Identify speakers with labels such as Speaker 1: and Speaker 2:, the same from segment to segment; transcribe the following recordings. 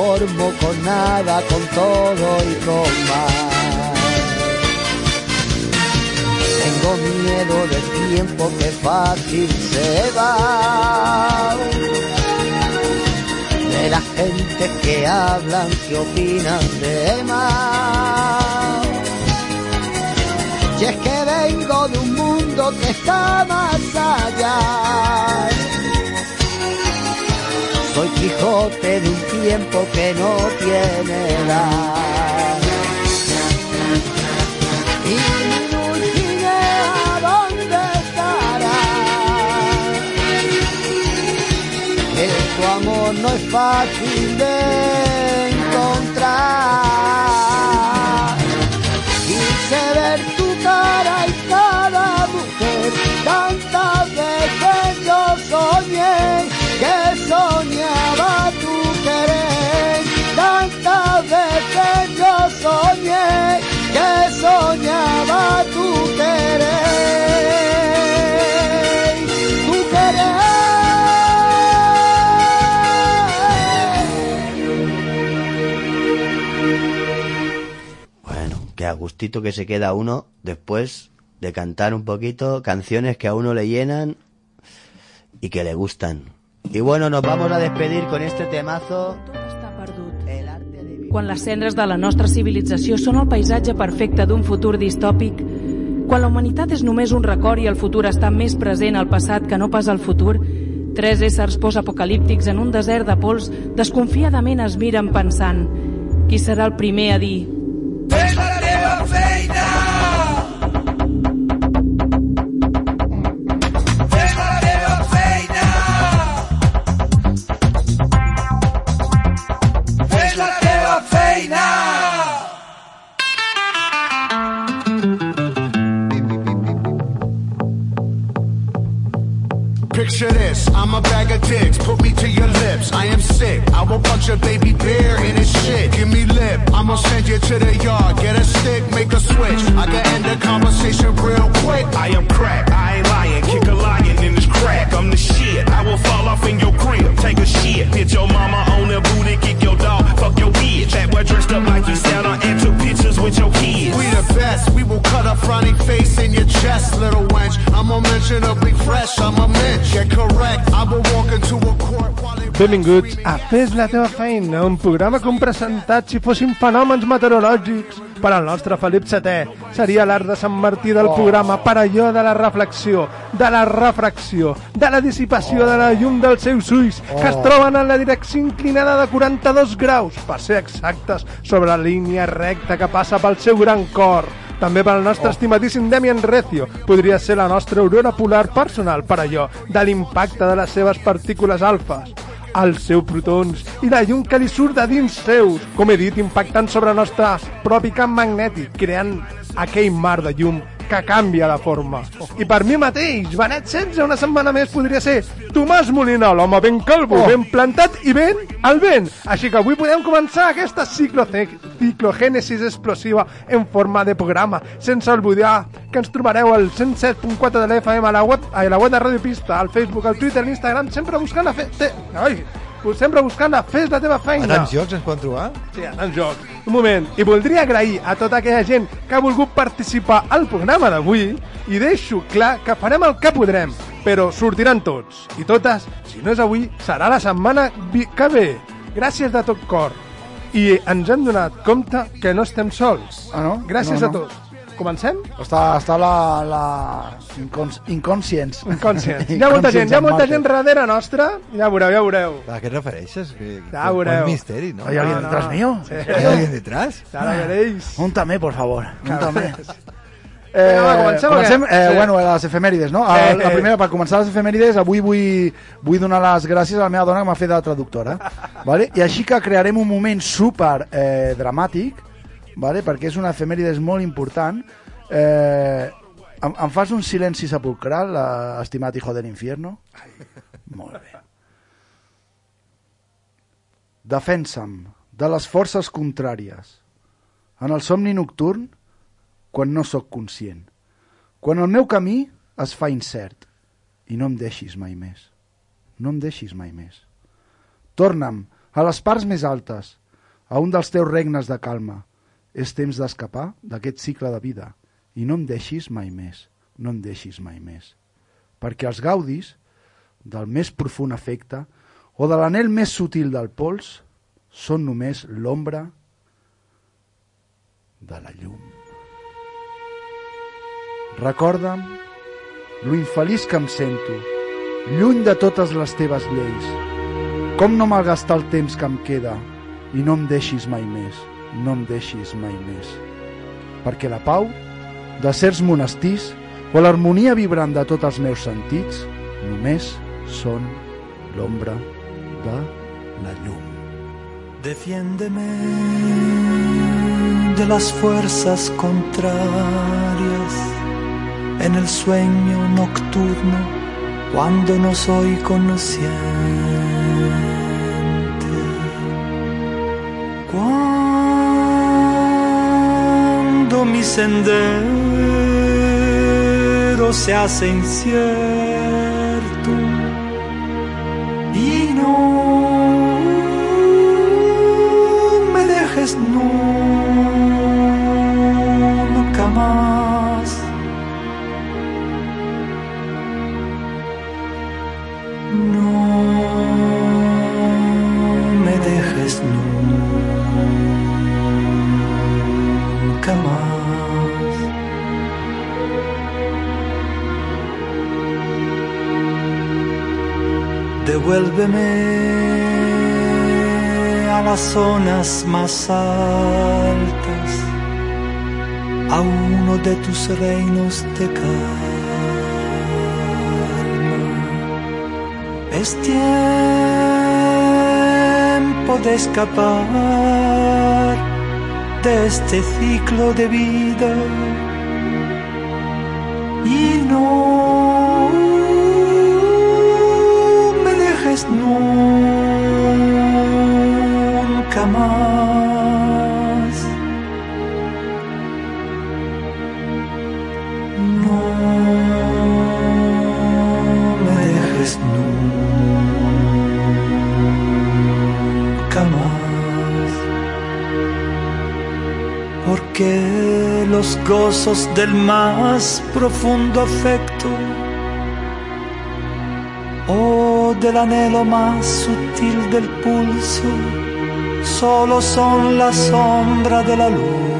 Speaker 1: conformo con nada, con todo y con más. Tengo miedo del tiempo que fácil se va. De la gente que hablan, que opinan de más. Y es que vengo de un mundo que está más allá. Soy Quijote de un tiempo que no tiene edad. Y mi Dulcinea, ¿dónde estará? Que tu amor no es fácil de encontrar. Quise ver tu cara y cada mujer, tantas veces yo soñé que soñaba tu querer, tantas veces yo soñé que soñaba tu querer, tu querer.
Speaker 2: Bueno, que a gustito que se queda uno después de cantar un poquito canciones que a uno le llenan y que le gustan. Y bueno, nos vamos a despedir con este temazo.
Speaker 3: Està perdut. Quan les cendres de la nostra civilització són el paisatge perfecte d'un futur distòpic, quan la humanitat és només un record i el futur està més present al passat que no pas al futur, tres éssers postapocalíptics en un desert de pols desconfiadament es miren pensant qui serà el primer a dir
Speaker 4: Fes
Speaker 5: Picture this, I'm a bag of dicks, put me to your lips. I am sick, I will punch a baby bear in his shit. Give me lip, I'ma send you to the yard. Get a stick, make a switch. I can end the conversation real quick.
Speaker 6: I am crack, I ain't lying. Kick a lion in this crack. I'm the shit. I will fall off in your crib, take a shit. Hit your mama on the booty, kick your dog, fuck your bitch. That boy dressed up like you Santa and took pictures with your kids.
Speaker 5: We the best, we will cut a frowny face in your chest, little wench. I'm fresh, I'm a mensch. Get I will a court while they
Speaker 7: Benvinguts a Fes la teva feina, un programa com presentat si fossin fenòmens meteorològics per al nostre Felip VII. Seria l'art de Sant Martí del programa per allò de la reflexió, de la refracció, de la dissipació de la llum dels seus ulls, que es troben en la direcció inclinada de 42 graus, per ser exactes, sobre la línia recta que passa pel seu gran cor. També pel nostre estimadíssim Demian Recio podria ser la nostra aurora polar personal per allò de l'impacte de les seves partícules alfes. Els seus protons i la llum que li surt de dins seus, com he dit, impactant sobre el nostre propi camp magnètic, creant aquell mar de llum que canvia la forma. I per mi mateix, Benet 16, una setmana més podria ser Tomàs Molina, l'home ben calvo, oh. ben plantat i ben al vent. Així que avui podem començar aquesta ciclogènesis explosiva en forma de programa, sense oblidar que ens trobareu al 107.4 de l'FM a la web, a la web de Radio Pista, al Facebook, al Twitter, a l'Instagram, sempre buscant a fer... Ai, sempre buscant a Fes la teva
Speaker 8: A
Speaker 7: feina.
Speaker 8: tants jocs ens poden trobar?
Speaker 7: Sí, en el joc. Un moment. I voldria agrair a tota aquella gent que ha volgut participar al programa d'avui i deixo clar que farem el que podrem, però sortiran tots. I totes, si no és avui, serà la setmana vi- que ve. Gràcies de tot cor. I ens hem donat compte que no estem sols.
Speaker 9: Ah, no?
Speaker 7: Gràcies
Speaker 9: No,
Speaker 7: a
Speaker 9: no.
Speaker 7: tots. Comencem?
Speaker 9: Està, està la, la incons, inconscients.
Speaker 7: Inconscient. Hi ha molta gent, hi ha molta gent darrere nostra. Ja veureu, ja veureu.
Speaker 8: ¿A qué te refereixes? Que,
Speaker 7: Ya veureu.
Speaker 8: Un misterio, ¿no?
Speaker 9: ¿Hay alguien detrás mío?
Speaker 7: Sí.
Speaker 8: ¿Hay alguien detrás?
Speaker 7: Ara veréis.
Speaker 9: Úntame, por favor. Úntame.
Speaker 7: Vinga, va, comencem què?
Speaker 9: comencem eh,
Speaker 7: Sí.
Speaker 9: bueno, les efemèrides, no?
Speaker 7: Eh,
Speaker 9: Eh, la
Speaker 7: eh.
Speaker 9: primera, per començar les efemèrides, avui vull, vull donar les gràcies a la meva dona que m'ha fet de traductora. vale? I així que crearem un moment super eh, dramàtic, vale? perquè és una efemèrides molt important. Eh, em, em fas un silenci sepulcral, eh, estimat hijo del infierno? Molt bé. Defensa'm de les forces contràries. En el somni nocturn, quan no sóc conscient. Quan el meu camí es fa incert. I no em deixis mai més. No em deixis mai més. Torna'm a les parts més altes, a un dels teus regnes de calma. És temps d'escapar d'aquest cicle de vida i no em deixis mai més, no em deixis mai més. Perquè els gaudis del més profund afecte o de l'anel més sutil del pols són només l'ombra de la llum. Recorda'm lo infeliç que em sento, lluny de totes les teves lleis. Com no malgastar el temps que em queda i no em deixis mai més, no em deixis mai més. Perquè la pau de certs monestirs o l'harmonia vibrant de tots els meus sentits només són l'ombra de la llum.
Speaker 10: Defiéndeme de las fuerzas contrarias en el sueño nocturno cuando no soy consciente. Mi sendero se hace incierto y no me dejes nunca más. A las zonas más altas, a uno de tus reinos de calma. Es tiempo de escapar de este ciclo de vida nunca más. No me dejes nunca más. Porque los gozos del más profundo afecto o del anhelo más sutil del pulso solo son la sombra de la luz.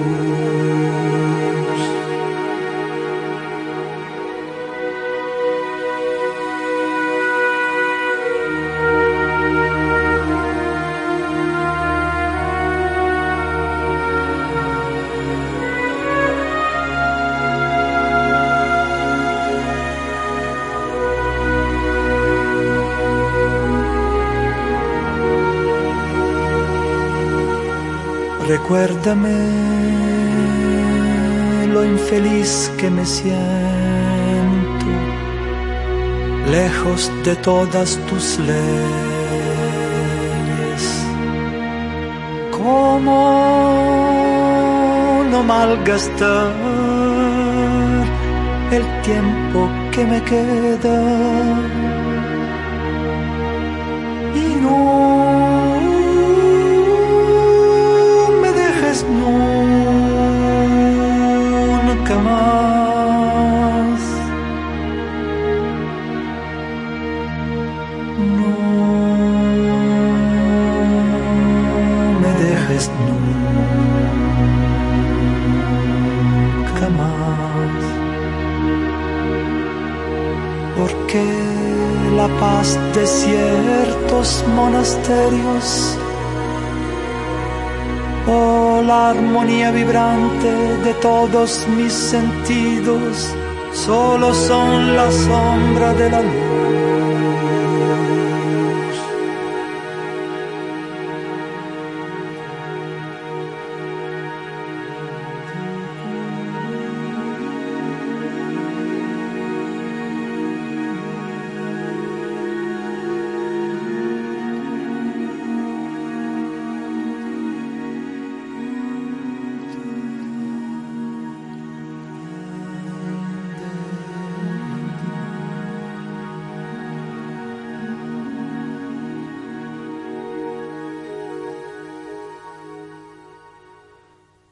Speaker 10: Recuérdame lo infeliz que me siento, lejos de todas tus leyes. ¿Cómo no malgastar el tiempo que me queda? Y no la paz de ciertos monasterios Oh, la armonía vibrante de todos mis sentidos solo son la sombra de la luz.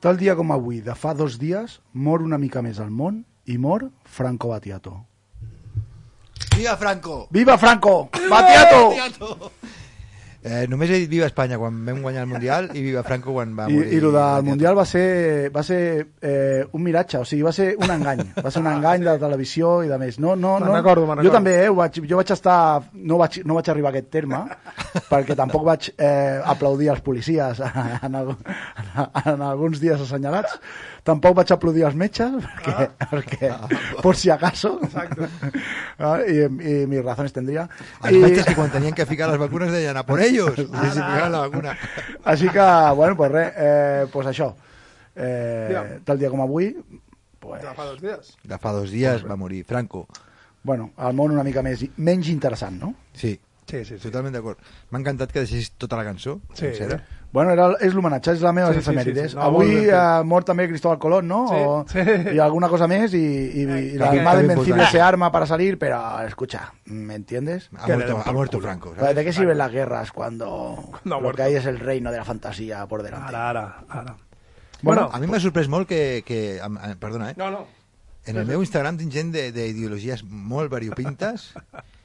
Speaker 9: Tal dia com avui, de fa dos dies, mor una mica més al món i mor Franco Battiato.
Speaker 8: Viva Franco!
Speaker 9: Viva Franco! Battiato!
Speaker 8: Battiato! Eh, només he dit Viva Espanya quan vam guanyar el Mundial i Viva Franco quan va
Speaker 9: I,
Speaker 8: morir.
Speaker 9: i el del. Mundial va ser, va ser eh, un miratge, o sigui, va ser un engany. Va ser un engany de televisió i de més. No, no, no.
Speaker 7: recordo,
Speaker 9: Jo també, eh, vaig, jo vaig estar... No vaig, no vaig arribar a aquest terme, perquè tampoc vaig eh, aplaudir els policies en, el, en alguns dies assenyalats. Tampoc vaig aplaudir els metges, perquè, perquè por si acaso. Exacte. I, I mis razones tendría.
Speaker 8: Els metges que quan tenien que ficar les vacunes deien a por ellos, la vacuna.
Speaker 9: Així que, bueno, pues res, eh, pues això. Eh,
Speaker 7: Ja.
Speaker 9: tal dia com avui, pues,
Speaker 7: Ja fa dos dies.
Speaker 8: De fa dos dies va morir Franco.
Speaker 9: bueno, el món una mica més, menys interessant, no?
Speaker 8: Sí,
Speaker 7: Sí, sí, sí.
Speaker 8: totalment d'acord. M'ha encantat que deixessis tota la cançó,
Speaker 7: Sí.
Speaker 8: sencera.
Speaker 9: Bueno, era, és l'homenatge, és la meva
Speaker 7: Sí,
Speaker 9: sí,
Speaker 7: sí,
Speaker 9: efemèrides.
Speaker 7: sí, sí. No,
Speaker 9: Avui ha mort també Cristóbal Colón, ¿no?
Speaker 7: Sí,
Speaker 9: o,
Speaker 7: sí.
Speaker 9: Y alguna cosa més, la
Speaker 8: que-
Speaker 9: armada
Speaker 8: que
Speaker 9: invencible se arma para salir, pero escucha, ¿me entiendes?
Speaker 8: Ha muerto, ha muerto. Franco. ¿sabes?
Speaker 9: ¿De qué sirven las guerras cuando
Speaker 7: No ha
Speaker 9: lo que hay es el reino de la fantasía por delante?
Speaker 7: Ara, ara, ara.
Speaker 9: Bueno,
Speaker 8: A mi m'ha sorprès molt que... que am- perdona, eh?
Speaker 7: No, no.
Speaker 8: En el meu Instagram tinc gent de- d'ideologies molt variopintes,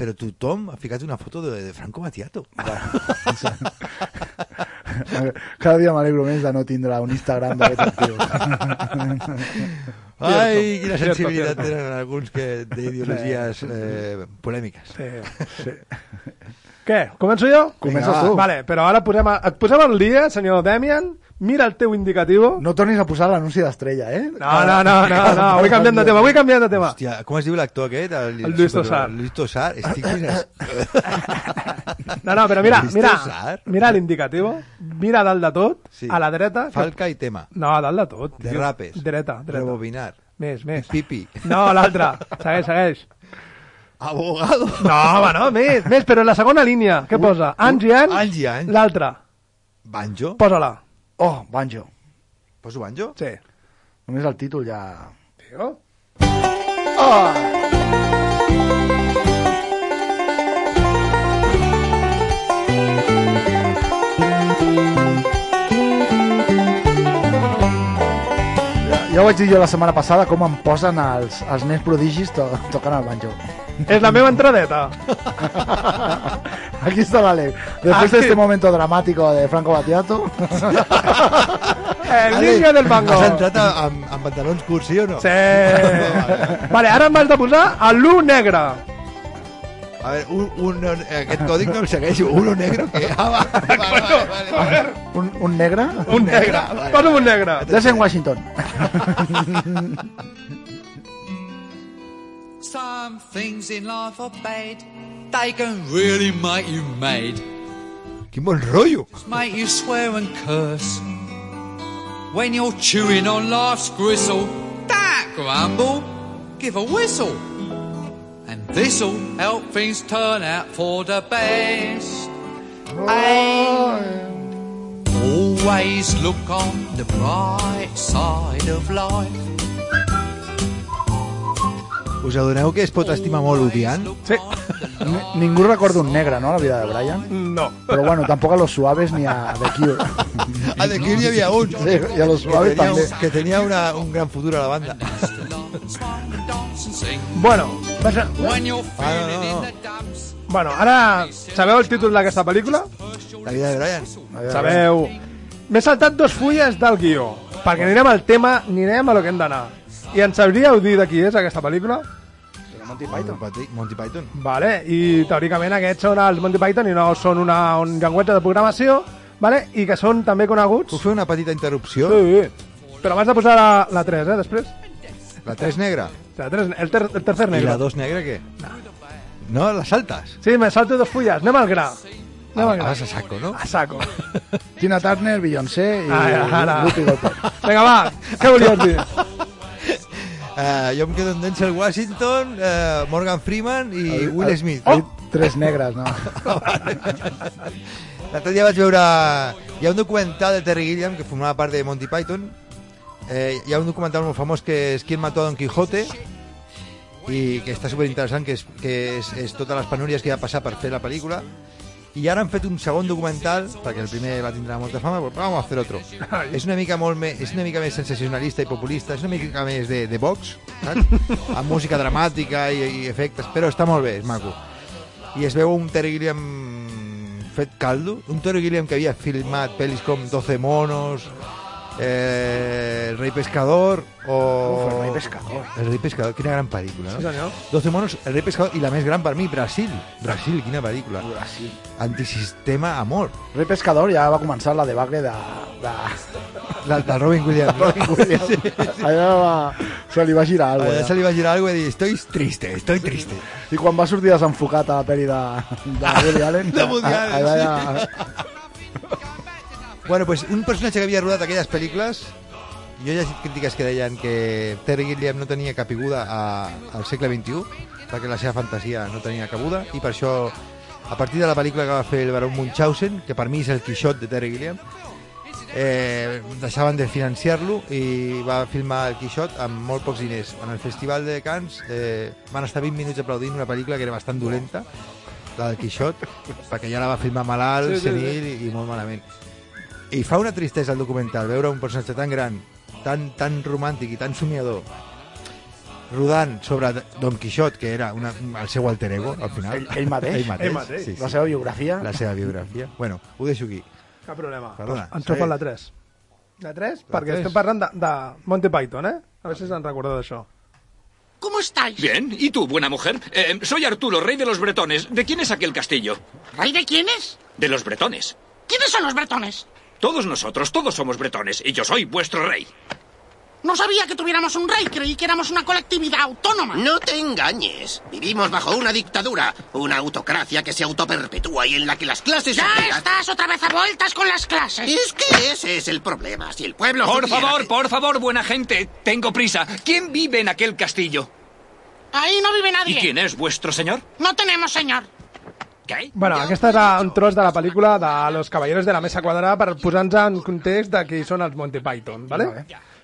Speaker 8: però tothom ha ficat una foto de, de Franco Battiato.
Speaker 9: Cada dia m'alegro més de no tindre un Instagram d'aquest actiu.
Speaker 8: Ai, quina sensibilitat
Speaker 7: cierto.
Speaker 8: tenen alguns que d'ideologies eh, polèmiques.
Speaker 7: Sí, sí. Què? Començo jo?
Speaker 9: Comences tu.
Speaker 7: Vale, però ara posem, a, et posem al dia, senyor Demian. Mira el teu indicativo.
Speaker 9: No tornis a posar l'anunci d'estrella, eh?
Speaker 7: No, no, no, no, no, vull canviant de tema, vull canviant de tema.
Speaker 8: Hòstia, com es diu l'actor aquest? El,
Speaker 7: El Lluís Tossar.
Speaker 8: El Lluís Tossar. Estic fins...
Speaker 7: No, no, però mira, mira, mira l'indicativo, mira a dalt de tot,
Speaker 8: Sí.
Speaker 7: a la dreta. que-
Speaker 8: Falca i tema.
Speaker 7: No, a dalt de tot.
Speaker 8: De rapes.
Speaker 7: Dreta, dreta.
Speaker 8: Rebobinar.
Speaker 7: Més, més.
Speaker 8: Pipi.
Speaker 7: No, l'altre. Segueix, segueix.
Speaker 8: Abogado.
Speaker 7: No, home, no, més, més, però en la segona línia, què posa? Anys i anys?
Speaker 8: Anys i anys.
Speaker 7: L'altra,
Speaker 8: Banjo.
Speaker 7: posa-la.
Speaker 9: Oh, banjo.
Speaker 8: Poso banjo?
Speaker 7: Sí.
Speaker 9: Només el títol ja...
Speaker 7: Tio.
Speaker 9: Ja ho vaig dir jo la setmana passada com em posen els, els nens prodigis to tocant el banjo.
Speaker 7: És la meva entradeta.
Speaker 9: Aquí está la ley. Después de
Speaker 7: Aquí.
Speaker 9: este momento dramático de Franco Battiato,
Speaker 7: El niño del mango.
Speaker 8: Has entrat a- amb, amb pantalons curts, sí o no?
Speaker 7: Sí. Vale, ara em has de posar a l'U negre.
Speaker 8: A veure, un, un, aquest còdic no el segueixo. Uno negro que... Ah, va, vale, vale, vale, vale.
Speaker 9: un, un negre.
Speaker 7: Un negre. Posa'm un negre.
Speaker 9: Desde Washington.
Speaker 11: Some things in life are bad. They can really make you mad.
Speaker 8: Quin bon rotllo.
Speaker 11: Make you swear and curse. When you're chewing on life's gristle, don't grumble, give a whistle. And this'll help things turn out for the best. And always look on the bright side of life.
Speaker 8: Us adoneu que es pot estimar molt odiant?
Speaker 7: Sí.
Speaker 9: Ni- Ningú recorda un negre, no?, la vida de Brian.
Speaker 7: No.
Speaker 9: Però bueno, tampoc a los suaves ni a The Cure.
Speaker 8: A The Cure hi havia un.
Speaker 9: Sí, i a los
Speaker 8: que
Speaker 9: suaves
Speaker 8: tenia,
Speaker 9: també.
Speaker 8: un, que tenia una, un gran futur a la banda.
Speaker 7: Bueno,
Speaker 11: When you're
Speaker 8: Ah, no, no.
Speaker 7: bueno, ara sabeu el títol d'aquesta pel·lícula?
Speaker 8: La vida de Brian.
Speaker 7: Sabeu. M'he saltat dos fulles del guió, perquè anirem al tema, anirem a lo que hem d'anar. I ens sabríeu dir de qui és aquesta pel·lícula?
Speaker 8: Monty Python. Monty Python.
Speaker 7: Vale, i teòricament aquests són els Monty Python i no són una, un llenguatge de programació, vale? i que són també coneguts...
Speaker 8: Puc fer una petita interrupció?
Speaker 7: Sí, però m'has de posar la, la 3, eh, després?
Speaker 8: La 3 negra.
Speaker 7: La 3, el, ter, el tercer
Speaker 8: I
Speaker 7: negre.
Speaker 8: la 2 negra què? No, la saltes.
Speaker 7: Sí, me salto dos fulles, anem al gra. Anem al gra.
Speaker 8: Vas a saco, no?
Speaker 7: A saco.
Speaker 9: Tina Turner, Beyoncé i. Whoopi Goldberg.
Speaker 7: Vinga, va, què volies dir?
Speaker 8: Uh, jo em quedo amb Denzel Washington, uh, Morgan Freeman i Will Smith.
Speaker 9: Oh! Tres negres, no?
Speaker 8: L'altre dia vaig veure... Hi ha un documental de Terry Gilliam que formava part de Monty Python. Eh, hi ha un documental molt famós que és Qui mató a Don Quijote i que està superinteressant, que, és, que és, és totes les penúries que va passar per fer la pel·lícula I ara han fet un segon documental, perquè el primer va tindre molta fama, però vamos a hacer otro. és una mica molt més, és una mica més sensacionalista i populista, és una mica més de, de Vox, saps? amb música dramàtica i, i efectes, però està molt bé, és maco. I es veu un Terry Gilliam fet caldo, un Terry Gilliam que havia filmat pel·lis com 12 monos, eh, El rei pescador o...
Speaker 9: Uf, El rei pescador.
Speaker 8: El rei pescador, quina gran pel·lícula, no?
Speaker 7: Sí, senyor.
Speaker 8: 12 monos, El rei pescador i la més gran per mi, Brasil. Brasil, quina pel·lícula.
Speaker 9: Brasil.
Speaker 8: Antisistema amor.
Speaker 9: Rei Pescador ja va començar la debacle de... de...
Speaker 8: La, del Robin Williams.
Speaker 9: Robin Williams. Allà va, se li va girar alguna
Speaker 8: Allà
Speaker 9: cosa.
Speaker 8: se li va girar algo i dir, estoy triste, estoy triste.
Speaker 9: I quan va sortir desenfocat a la pel·li de, de Woody Allen...
Speaker 8: De Woody Allen,
Speaker 9: allà
Speaker 8: sí.
Speaker 9: ja-
Speaker 8: Bueno, pues un personatge que havia rodat aquelles pel·lícules jo he llegit crítiques que deien que Terry Gilliam no tenia capibuda a, al segle XXI perquè la seva fantasia no tenia cabuda i per això a partir de la pel·lícula que va fer el Baron Munchausen que per mi és el Quixot de Terry Gilliam eh, deixaven de financiar-lo i va filmar el Quixot amb molt pocs diners en el Festival de Cannes eh, van estar 20 minuts aplaudint una pel·lícula que era bastant dolenta la del Quixot perquè ja la va filmar malalt,
Speaker 7: Sí, sí, sí.
Speaker 8: senil i, i molt malament i fa una tristesa el documental veure un personatge tan gran, tan, tan romàntic i tan somiador rodant sobre Don Quixot, que era una, el seu alter ego, al final.
Speaker 9: Ell- ell mateix.
Speaker 8: Ell mateix,
Speaker 7: Ell mateix.
Speaker 8: Sí, sí.
Speaker 9: La seva biografia.
Speaker 8: La seva biografia. Bueno, ho deixo aquí.
Speaker 7: Cap problema.
Speaker 8: Perdona.
Speaker 7: Ens truca la 3. La 3? Perquè
Speaker 8: tres.
Speaker 7: estem parlant de, de Monty Python, eh? A veure si se'n recorda d'això.
Speaker 12: ¿Cómo estáis?
Speaker 13: Bien, ¿y tú, buena mujer? Eh, soy Arturo, rey de los bretones. ¿De quién es aquel castillo?
Speaker 12: ¿Rey de quiénes?
Speaker 13: De los bretones.
Speaker 12: ¿Quiénes son los bretones?
Speaker 13: Todos nosotros, todos somos bretones, y yo soy vuestro rey.
Speaker 12: No sabía que tuviéramos un rey, creí que éramos una colectividad autónoma.
Speaker 14: No te engañes. Vivimos bajo una dictadura, una autocracia que se autoperpetúa y en la que las clases
Speaker 12: Ya
Speaker 14: obreras-
Speaker 12: estás otra vez a vueltas con las clases.
Speaker 14: Es que ese es el problema. Si el pueblo
Speaker 13: Por
Speaker 14: supiera
Speaker 13: favor, por favor, buena gente, tengo prisa. ¿Quién vive en aquel castillo?
Speaker 12: Ahí no vive nadie.
Speaker 13: ¿Y quién es vuestro señor?
Speaker 12: No tenemos señor.
Speaker 13: Què?
Speaker 7: Bueno, aquest era un tros de la pel·lícula de Los Caballeros de la Mesa Quadrada per posar-nos en context de qui són els Monty Python, vale?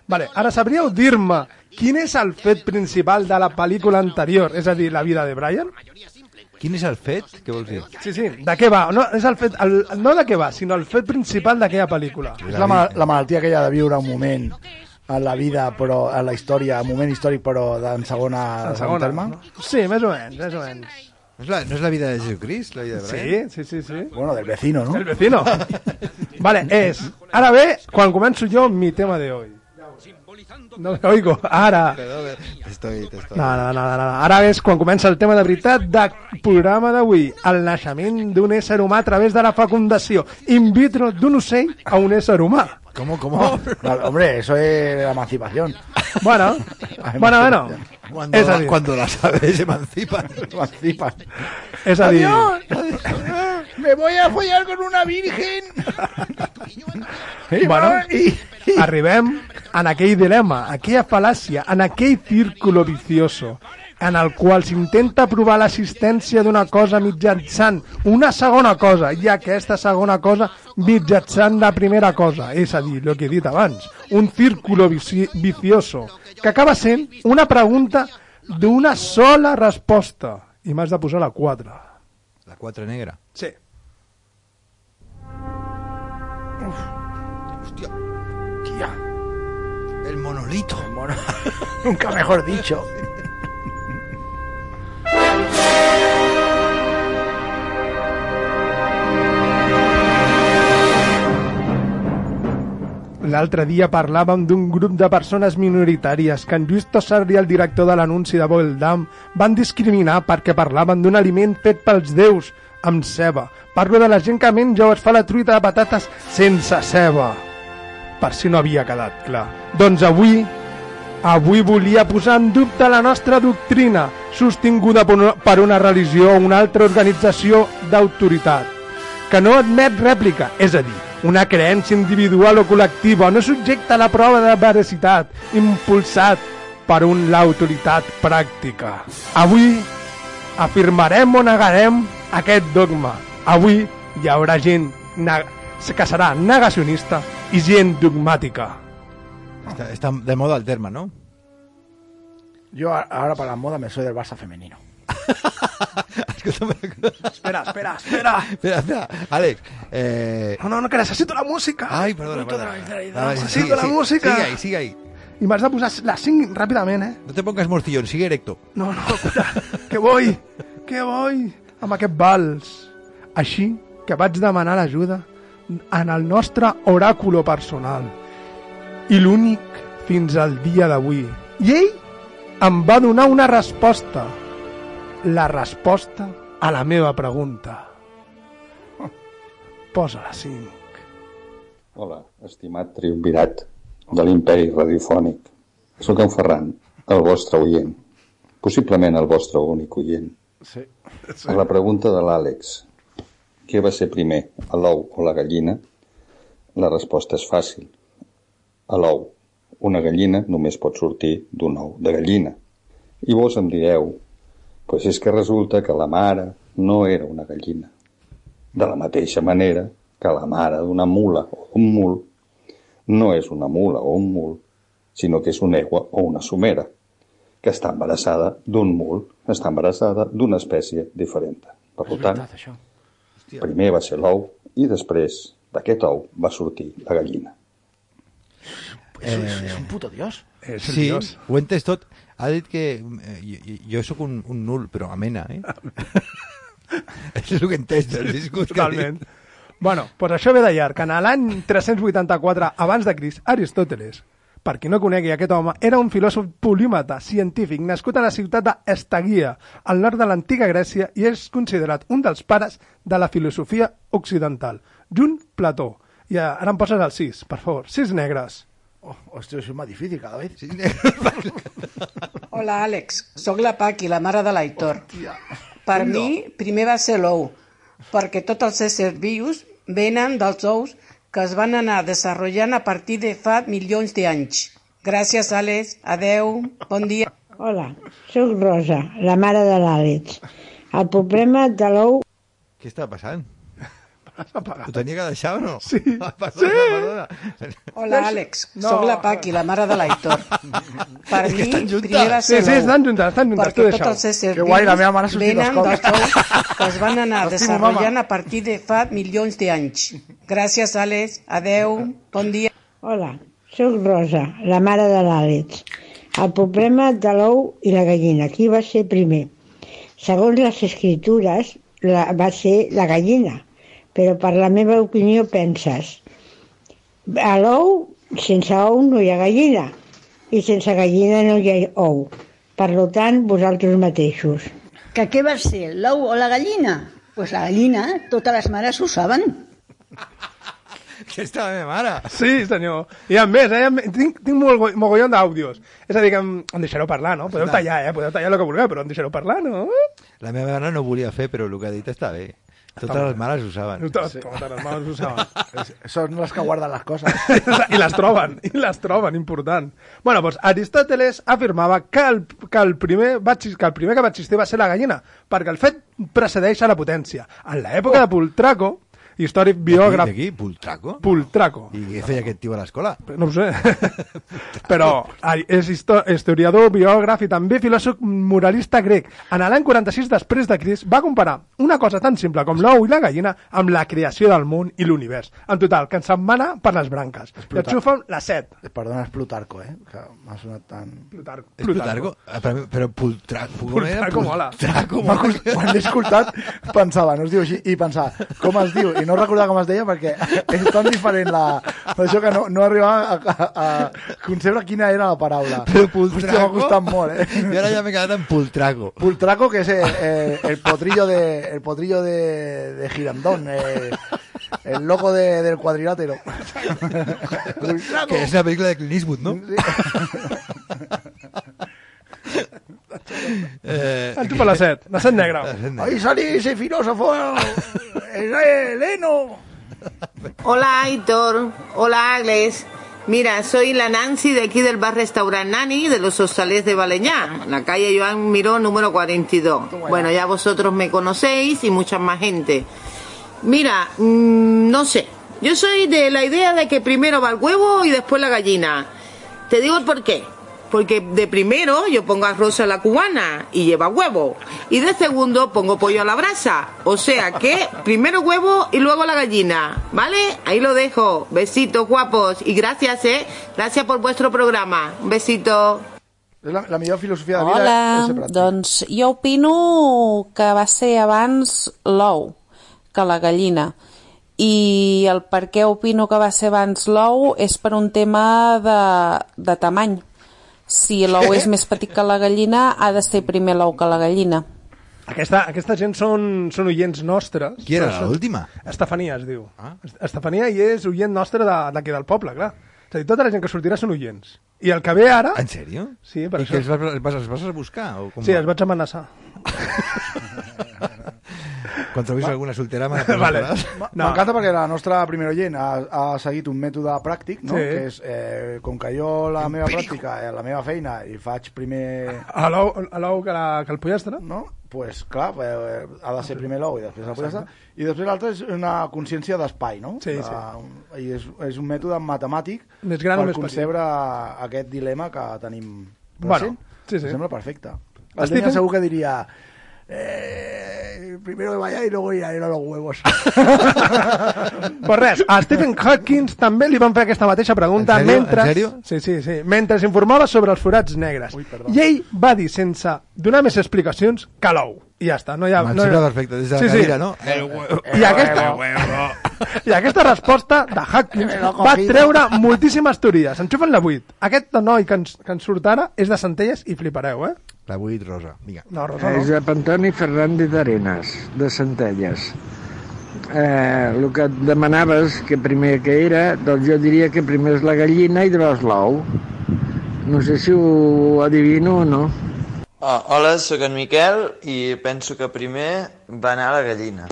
Speaker 7: Vale, ara sabríeu dir-me quin és el fet principal de la pel·lícula anterior, és a dir, la vida de Brian?
Speaker 8: Quin és el fet? Què vols dir?
Speaker 7: Sí, sí, de què va? No, és el fet, el, no de què va, sinó el fet principal d'aquella pel·lícula.
Speaker 9: És la, mal, la malaltia aquella de viure un moment a la vida, però a la història, un moment històric, però en segona,
Speaker 7: En segona,
Speaker 9: terme.
Speaker 7: no? Sí, més o menys, més o menys.
Speaker 8: No és la, no és la vida de Jesucrist, la vida de Brian?
Speaker 7: Sí, sí, sí, sí.
Speaker 9: Bueno, del vecino, ¿no?
Speaker 7: El vecino. vale, és... Ara ve, quan començo jo, mi tema de hoy. No me oigo, ara.
Speaker 8: Perdó, Estoy, te estoy.
Speaker 7: No, no, no, no, no. Ara és quan comença el tema de veritat del programa d'avui. El naixement d'un ésser humà a través de la fecundació in vitro d'un ocell a un ésser humà.
Speaker 8: ¿Cómo, cómo?
Speaker 9: Vale, hombre, eso es la emancipación.
Speaker 7: Bueno, bueno, bueno.
Speaker 8: Cuando,
Speaker 7: És a dir,
Speaker 8: cuando las aves se emancipan.
Speaker 9: Emancipan.
Speaker 7: és a dir,
Speaker 9: Me voy a follar con una virgen.
Speaker 7: bueno, arribem en aquell dilema, aquella fal·làcia, en aquell círculo vicioso en el qual s'intenta provar l'existència d'una cosa mitjançant una segona cosa i aquesta segona cosa mitjançant la primera cosa, és a dir, el que he dit abans, un círculo vici vicioso que acaba sent una pregunta d'una sola resposta i m'has de posar la 4.
Speaker 8: La 4 negra.
Speaker 7: Sí.
Speaker 8: Monolito.
Speaker 9: mono. Nunca mejor dicho.
Speaker 7: L'altre dia parlàvem d'un grup de persones minoritàries que en Lluís Tossarri, el director de l'anunci de Boildam, van discriminar perquè parlaven d'un aliment fet pels déus, amb ceba. Parlo de la gent que menja o es fa la truita de patates sense ceba. Per si no havia quedat clar. Doncs avui, avui volia posar en dubte la nostra doctrina, sostinguda per una, una religió o una altra organització d'autoritat que no admet rèplica, és a dir, una creença individual o col·lectiva no subjecta a la prova de veracitat, impulsat per un l'autoritat pràctica. Avui afirmarem o negarem aquest dogma. Avui hi haurà gent que serà negacionista i gent dogmàtica.
Speaker 8: Está, está de moda el terma, ¿no?
Speaker 9: Yo a- ahora para la moda me soy del Barça femenino.
Speaker 7: Espera, espera, espera.
Speaker 8: Espera, espera. Àlex, eh...
Speaker 7: No, no, no, que necessito la música.
Speaker 8: Ai, perdona, perdona. Ah,
Speaker 7: Necessito la música.
Speaker 8: Sigue ahí, sigue ahí.
Speaker 7: I m'has de posar les 5 ràpidament, eh?
Speaker 8: No te pongas morcillón, sigue erecto.
Speaker 7: No, no, escolta, que vull, que vull amb aquest vals. Així que vaig demanar l'ajuda en el nostre oràculo personal. I l'únic fins al dia d'avui. I ell em va donar una resposta. La resposta a la meva pregunta. Posa la 5.
Speaker 15: Hola, estimat triumvirat de l'imperi radiofònic. Soc en Ferran, el vostre oient. Possiblement el vostre únic oient.
Speaker 9: Sí.
Speaker 15: A la pregunta de l'Àlex, què va ser primer, l'ou o la gallina? La resposta és fàcil. A l'ou. Una gallina només pot sortir d'un ou de gallina. I vos em direu, pues és que resulta que la mare no era una gallina. De la mateixa manera que la mare d'una mula o d'un mul no és una mula o un mul, sinó que és una egua o una somera, que està embarassada d'un mul, està embarassada d'una espècie diferent. Per tant,
Speaker 9: això.
Speaker 15: Primer va ser l'ou i després d'aquest ou va sortir la gallina.
Speaker 9: És, és, és un puto dios.
Speaker 8: Sí, ho he entès tot. Ha dit que eh, jo, jo sóc un, un nul, però amena, eh? Això és el que he entès del discurs que ha dit.
Speaker 7: Totalment. Bueno, doncs això ve de llarg. En l'any 384 abans de Crist, Aristòteles, per qui no conegui aquest home, era un filòsof polímata, científic, nascut a la ciutat d'Estagia, al nord de l'antiga Grècia, i és considerat un dels pares de la filosofia occidental, junt Plató. I ara em poses el 6, per favor. 6 negres.
Speaker 9: Oh, hòstia, això és més difícil cada vegada.
Speaker 8: Sí,
Speaker 16: Hola, Àlex. Soc la Paqui, la mare de l'Aitor. Per
Speaker 9: No.
Speaker 16: mi, primer va ser l'ou, perquè tots els éssers vius venen dels ous que es van anar desenvolupant a partir de fa milions d'anys. Gràcies, Àlex. Adeu. Bon dia.
Speaker 17: Hola, sóc Rosa, la mare de l'Àlex. El problema de l'ou...
Speaker 8: Què està passant? Ho tenia que deixar o no?
Speaker 7: Sí.
Speaker 8: Perdona,
Speaker 7: Sí.
Speaker 8: perdona.
Speaker 16: Hola, Àlex.
Speaker 7: No.
Speaker 16: Soc la Paqui, la mare de l'Aitor. Per
Speaker 8: És
Speaker 16: mi,
Speaker 8: estan juntes.
Speaker 16: primer va ser
Speaker 7: Sí, sí, estan juntes, estan juntes,
Speaker 16: Perquè tots els éssers
Speaker 9: Que guai, la meva mare
Speaker 16: venen dels ous que es van anar desenvolupant
Speaker 9: mama.
Speaker 16: a partir de fa milions d'anys. Gràcies, Àlex. Adeu. Bon dia.
Speaker 17: Hola, sóc Rosa, la mare de l'Àlex. El problema de l'ou i la gallina, qui va ser primer? Segons les escritures, la, va ser la gallina, però per la meva opinió penses, a l'ou, sense ou no hi ha gallina, i sense gallina no hi ha ou. Per tant, vosaltres mateixos.
Speaker 18: ¿Que qué va ser, l'ou o la gallina? Pues la gallina, totes les mares ho saben.
Speaker 8: Que està la meva mare.
Speaker 7: Sí, senyor. I a més, eh, tinc, tinc molt, mogollon d'àudios. És a dir, que em, em deixareu parlar, no? Podeu tallar, eh? Podeu tallar el que vulgueu, però em deixareu parlar, no?
Speaker 8: La meva mare no volia fer, però el que ha dit està bé. Totes les mares ho saben.
Speaker 7: Totes, totes les mares ho saben.
Speaker 9: Són les que guarden les coses.
Speaker 7: I les troben, i les troben, important. Bueno, doncs Aristòteles afirmava que el, que el, primer, va, que el primer que va existir va ser la gallina, perquè el fet precedeix a la potència. En l'època de Pultraco, històric biògraf...
Speaker 8: D'aquí, Pultraco?
Speaker 7: Pultraco.
Speaker 8: I què feia aquest tio a l'escola?
Speaker 7: No ho sé. Però és histo historiador, biògraf i també filòsof moralista grec. En l'any 46 després de Crist va comparar una cosa tan simple com l'ou i la gallina amb la creació del món i l'univers. En total, que ens setmana per les branques. I
Speaker 9: Plutarc.
Speaker 7: enxufa la set.
Speaker 9: Perdona, és Plutarco, eh? Que m'ha sonat tan...
Speaker 7: Plutarco.
Speaker 8: És Plutarco? Ah, Però, però Pultraco... era?
Speaker 7: Pultraco mola.
Speaker 8: Pultraco mola.
Speaker 9: Quan l'he escoltat pensava, no es diu així, i pensava, com es diu? I no recordava com es deia perquè és tan diferent la... Per això que no, no arribava a, a, a concebre quina era la paraula.
Speaker 8: Però
Speaker 9: Hòstia, m'ha costat molt, eh?
Speaker 8: I ara ja m'he quedat en Pultraco.
Speaker 9: Pultraco, que es eh, eh, el potrillo de el potrillo de, de Girandón, eh, el loco de, del cuadrilátero. Pultraco.
Speaker 8: Que és la pel·lícula de Clint Eastwood, no? Eh,
Speaker 7: la set. La set negra.
Speaker 8: La set negra.
Speaker 9: Ahí salí ese filósofo, el Heleno.
Speaker 19: Hola Aitor, hola Agles. Mira, soy la Nancy de aquí del bar restaurant Nani de los Hostales de Baleñá, en la calle Joan Miró número 42. Bueno, ya vosotros me conocéis y mucha más gente. Mira, mm, no sé, yo soy de la idea de que primero va el huevo y después la gallina. Te digo el por qué. Porque de primero yo pongo arroz a la cubana y lleva huevo. Y de segundo pongo pollo a la brasa. O sea que primero huevo y luego la gallina. ¿Vale? Ahí lo dejo. Besitos guapos. Y gracias, ¿eh? Gracias por vuestro programa. Un besito.
Speaker 9: La, la millor filosofia de vida
Speaker 20: Hola,
Speaker 9: és pràctic.
Speaker 20: doncs jo opino que va ser abans l'ou que la gallina. I el per què opino que va ser abans l'ou és per un tema de, de tamany. Si l'ou és més petit que la gallina, ha de ser primer l'ou que la gallina.
Speaker 7: Aquesta, aquesta gent són, són oients nostres.
Speaker 8: Qui era l'última?
Speaker 7: Estefania es diu. Ah? Estefania i és oient nostre de- d'aquí del poble, clar. És a dir, tota la gent que sortirà són oients. I el que ve ara...
Speaker 8: En sèrio?
Speaker 7: Sí, per
Speaker 8: I
Speaker 7: això.
Speaker 8: que els vas, els, vas, els vas a buscar? O com
Speaker 7: Sí,
Speaker 8: va?
Speaker 7: els vaig amenaçar.
Speaker 8: Quan trobis alguna soltera me la
Speaker 7: Vale.
Speaker 9: M'encanta perquè la nostra primera oient ha, ha seguit un mètode pràctic, no?
Speaker 7: Sí.
Speaker 9: que és, eh, com que jo la meva pràctica, eh, la meva feina, i faig primer...
Speaker 7: A l'ou que, la, que el pollastre?
Speaker 9: No? pues, clar, eh, ha de ser primer l'ou i després la pollastre. I després l'altre és una consciència d'espai, no?
Speaker 7: Sí,
Speaker 9: De- I és, és un mètode matemàtic
Speaker 7: Més gran
Speaker 9: per
Speaker 7: més petit?
Speaker 9: concebre aquest dilema que tenim
Speaker 7: Bueno,
Speaker 9: present.
Speaker 7: sí, sí.
Speaker 9: Em sembla perfecte. El
Speaker 7: Stephen-
Speaker 9: segur que diria... Eh, primero me vaya y luego ir a ir a los huevos.
Speaker 7: Pues res, a Stephen Hawking també li van fer aquesta mateixa pregunta
Speaker 8: En
Speaker 7: mentre...
Speaker 8: En sèrio?
Speaker 7: Sí, sí, sí. Mentre s'informava sobre els forats negres. I ell va dir sense donar més explicacions que l'ou. I ja està. No hi ha,
Speaker 8: Me'n
Speaker 7: no hi ha...
Speaker 8: sembla perfecte, des de la cadira, no? El huevo.
Speaker 7: I aquesta, I aquesta resposta de Hawkins va treure moltíssimes teories. Enxufen la 8. Aquest noi que ens, que ens surt ara és de Centelles i flipareu, eh?
Speaker 8: La 8 rosa, vinga.
Speaker 7: No, rosa no.
Speaker 21: Josep Antoni Fernández d'Arenas, de Centelles. Eh, el que et demanaves, que primer que era, doncs jo diria que primer és la gallina i després l'ou. No sé si ho adivino o no.
Speaker 22: Oh, hola, sóc en Miquel i penso que primer va anar la gallina.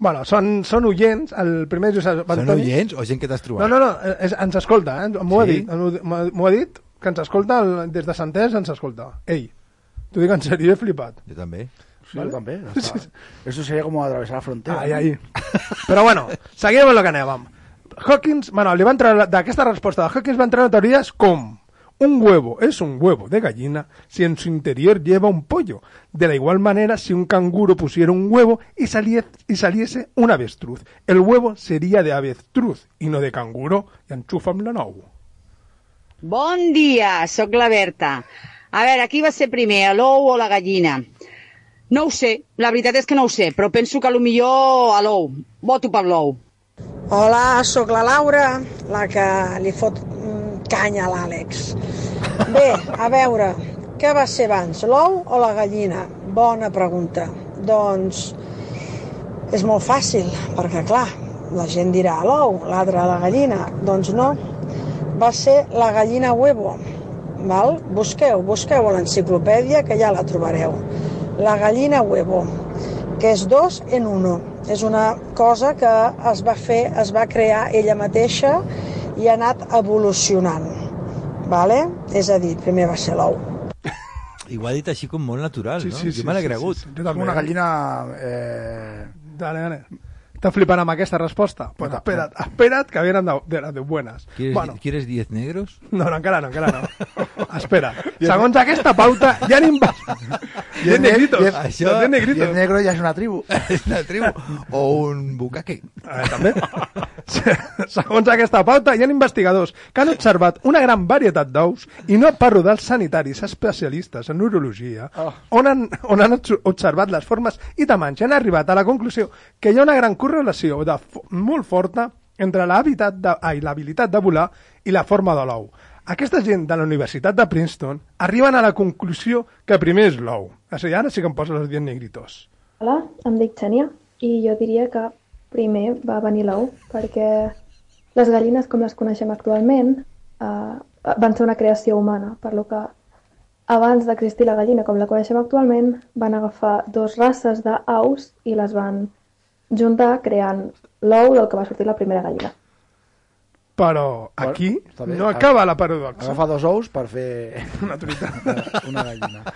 Speaker 7: Bueno, són, són oients. El primer Josep
Speaker 8: Són
Speaker 7: Antoni.
Speaker 8: oients o gent que t'has trobat?
Speaker 7: No, no, no, és, ens escolta, eh? m'ho ha
Speaker 8: Sí?
Speaker 7: dit, m'ho ha dit, que ens escolta, el, des de Centers ens escolta. Ell, t'ho dic en sèrio, he flipat.
Speaker 8: Jo també.
Speaker 9: Sí, yo también. está. Eso sería como atravesar la frontera.
Speaker 7: Ai,
Speaker 9: ¿no?
Speaker 7: ai. Però bueno, seguim amb el que anàvem. Hawkins, bueno, li van treure, d'aquesta resposta de Hawkins van treure teories com un huevo es un huevo de gallina si en su interior lleva un pollo. De la igual manera, si un canguro pusiera un huevo y, salie- y saliese un avestruz, el huevo sería de avestruz y no de canguro. I enxufa'm la nou.
Speaker 23: Bon dia, sóc la Berta. A veure, qui va ser primer, l'ou o la gallina? No ho sé, la veritat és que no ho sé, però penso que a lo millor a l'ou. Voto per l'ou.
Speaker 24: Hola, sóc la Laura, la que li fot mm, canya l'Àlex. Bé, a veure, què va ser abans, l'ou o la gallina? Bona pregunta. Doncs és molt fàcil, perquè clar, la gent dirà l'ou, l'altre la gallina. Doncs no, va ser la gallina huevo. Val? Busqueu, busqueu a l'enciclopèdia que ja la trobareu. La gallina huevo, que és dos en uno. És una cosa que es va fer, es va crear ella mateixa i ha anat evolucionant. Vale? És a dir, primer va ser l'ou.
Speaker 8: I ho ha dit així com molt natural,
Speaker 7: Sí,
Speaker 8: no?
Speaker 7: sí,
Speaker 8: jo
Speaker 7: sí,
Speaker 8: me l'he
Speaker 7: sí,
Speaker 8: cregut.
Speaker 7: sí, sí. Jo
Speaker 9: Com
Speaker 7: també.
Speaker 9: una gallina... Eh...
Speaker 7: Dale, dale. ¿Estás flipant amb aquesta resposta? Pues espera't, espera't, que vienen de, de, de buenas.
Speaker 8: ¿Quieres,
Speaker 7: Bueno,
Speaker 8: ¿Quieres 10 negros?
Speaker 7: no, no, encara no, encara no. Espera, segons aquesta pauta, inva... Hi ha negritos.
Speaker 8: Això,
Speaker 7: Hi ha negritos.
Speaker 9: El negro ya es una tribu.
Speaker 8: és una tribu. O un bucaque.
Speaker 7: Eh, també. Segons aquesta pauta, hi ha investigadors que han observat una gran varietat d'ous i no parlo dels sanitaris especialistes en urologia, on han, on han obs- observat les formes i tamanys i han arribat a la conclusió que hi ha una gran correlació de, molt forta entre l'habilitat de, ai, de volar i la forma de l'ou. Aquesta gent de la Universitat de Princeton arriben a la conclusió que primer és l'ou. O sigui, ara sí que em poso els dient negritos.
Speaker 25: Hola, em dic Xènia i jo diria que primer va venir l'ou perquè les gallines com les coneixem actualment eh, van ser una creació humana, per lo que abans d'existir la gallina com la coneixem actualment van agafar dos races d'aus i les van juntar creant l'ou del que va sortir la primera gallina.
Speaker 7: Però aquí
Speaker 9: bé.
Speaker 7: no acaba la paradoxa.
Speaker 9: Agafa dos ous per fer
Speaker 7: una truita.
Speaker 9: una gallina.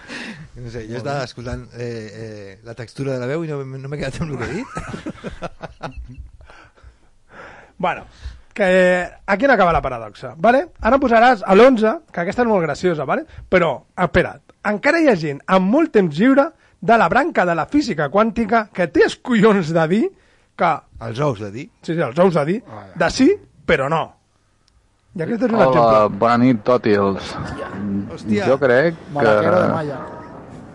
Speaker 8: No sé, jo estava escoltant eh, eh, la textura de la veu i no, no m'he quedat amb el que he dit.
Speaker 7: Bueno, que aquí no acaba la paradoxa, vale? Ara posaràs a l'11, que aquesta és molt graciosa, vale? Però, espera't, encara hi ha gent amb molt temps lliure de la branca de la física quàntica que té els collons de dir que...
Speaker 8: Els ous de dir?
Speaker 7: Sí, sí, els ous de dir, de sí, però no. I aquest és un
Speaker 26: Hola,
Speaker 7: exemple.
Speaker 26: bona nit, tòtils.
Speaker 8: Hòstia.
Speaker 26: Jo crec que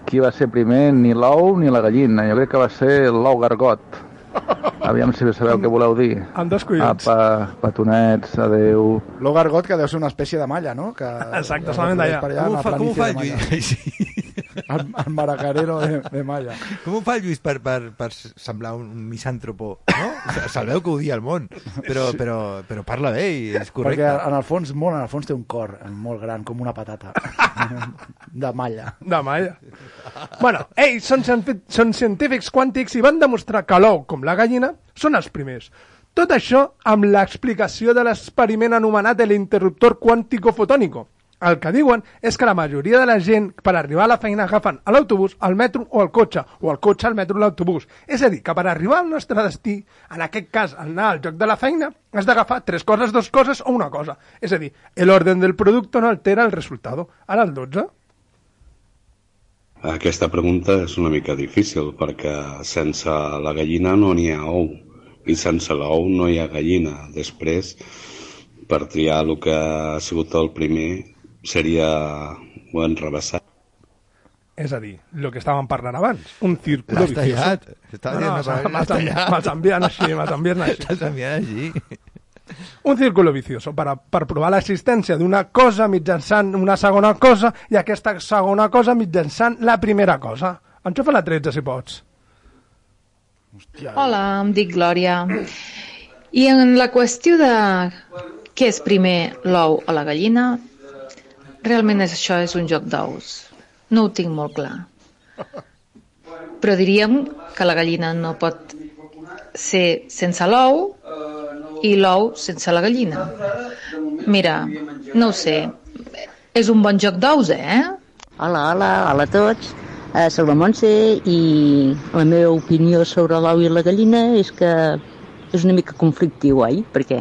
Speaker 26: qui va ser primer ni l'ou ni la gallina. Jo crec que va ser l'ou gargot. Aviam si sabeu què voleu dir.
Speaker 7: Amb dos collons.
Speaker 26: Apa, petonets, adeu.
Speaker 9: L'ou gargot, que deu ser una espècie de malla, no? Que,
Speaker 7: Exacte, solament d'allà.
Speaker 8: Com ho fa, com ho fa. Lluís?
Speaker 9: El, el maracarero de, de malla.
Speaker 8: Com ho fa el Lluís per, per, per semblar un misàntropo? No? Sabeu que odia el món, però, però, però parla bé i és correcte.
Speaker 9: Perquè en el fons, molt en el fons té un cor molt gran, com una patata. de malla.
Speaker 7: De malla. Bueno, ells són, són científics quàntics i van demostrar que l'ou, com la gallina, són els primers. Tot això amb l'explicació de l'experiment anomenat l'interruptor quàntico-fotònico. El que diuen és que la majoria de la gent per arribar a la feina agafen a l'autobús, al metro o al cotxe, o al cotxe, al metro o l'autobús. És a dir, que per arribar al nostre destí, en aquest cas anar al lloc de la feina, has d'agafar tres coses, dos coses o una cosa. És a dir, l'ordre del producte no altera el resultat. Ara el 12.
Speaker 27: Aquesta pregunta és una mica difícil perquè sense la gallina no n'hi ha ou i sense l'ou no hi ha gallina. Després, per triar el que ha sigut el primer, seria ho enrevessat.
Speaker 7: És a dir, el que estàvem parlant abans, un círculo
Speaker 8: L'has tallat.
Speaker 7: vicioso.
Speaker 8: Estava
Speaker 7: No, no,
Speaker 8: dient
Speaker 7: en-
Speaker 8: tallat.
Speaker 7: me'ls envien així, me'ls envien així.
Speaker 8: Te'ls envien així.
Speaker 7: Un círculo vicioso per, a, per provar l'existència d'una cosa mitjançant una segona cosa i aquesta segona cosa mitjançant la primera cosa. Enxufa la 13, si pots.
Speaker 28: Hola, em dic Glòria. I en la qüestió de què és primer, l'ou o la gallina, realment això és un joc d'ous. No ho tinc molt clar. Però diríem que la gallina no pot ser sense l'ou i l'ou sense la gallina. Mira, no ho sé. És un bon joc d'ous, eh?
Speaker 18: Hola, hola, hola a tots. Uh, soc la Montse i la meva opinió sobre l'ou i la gallina és que és una mica conflictiu, oi? Perquè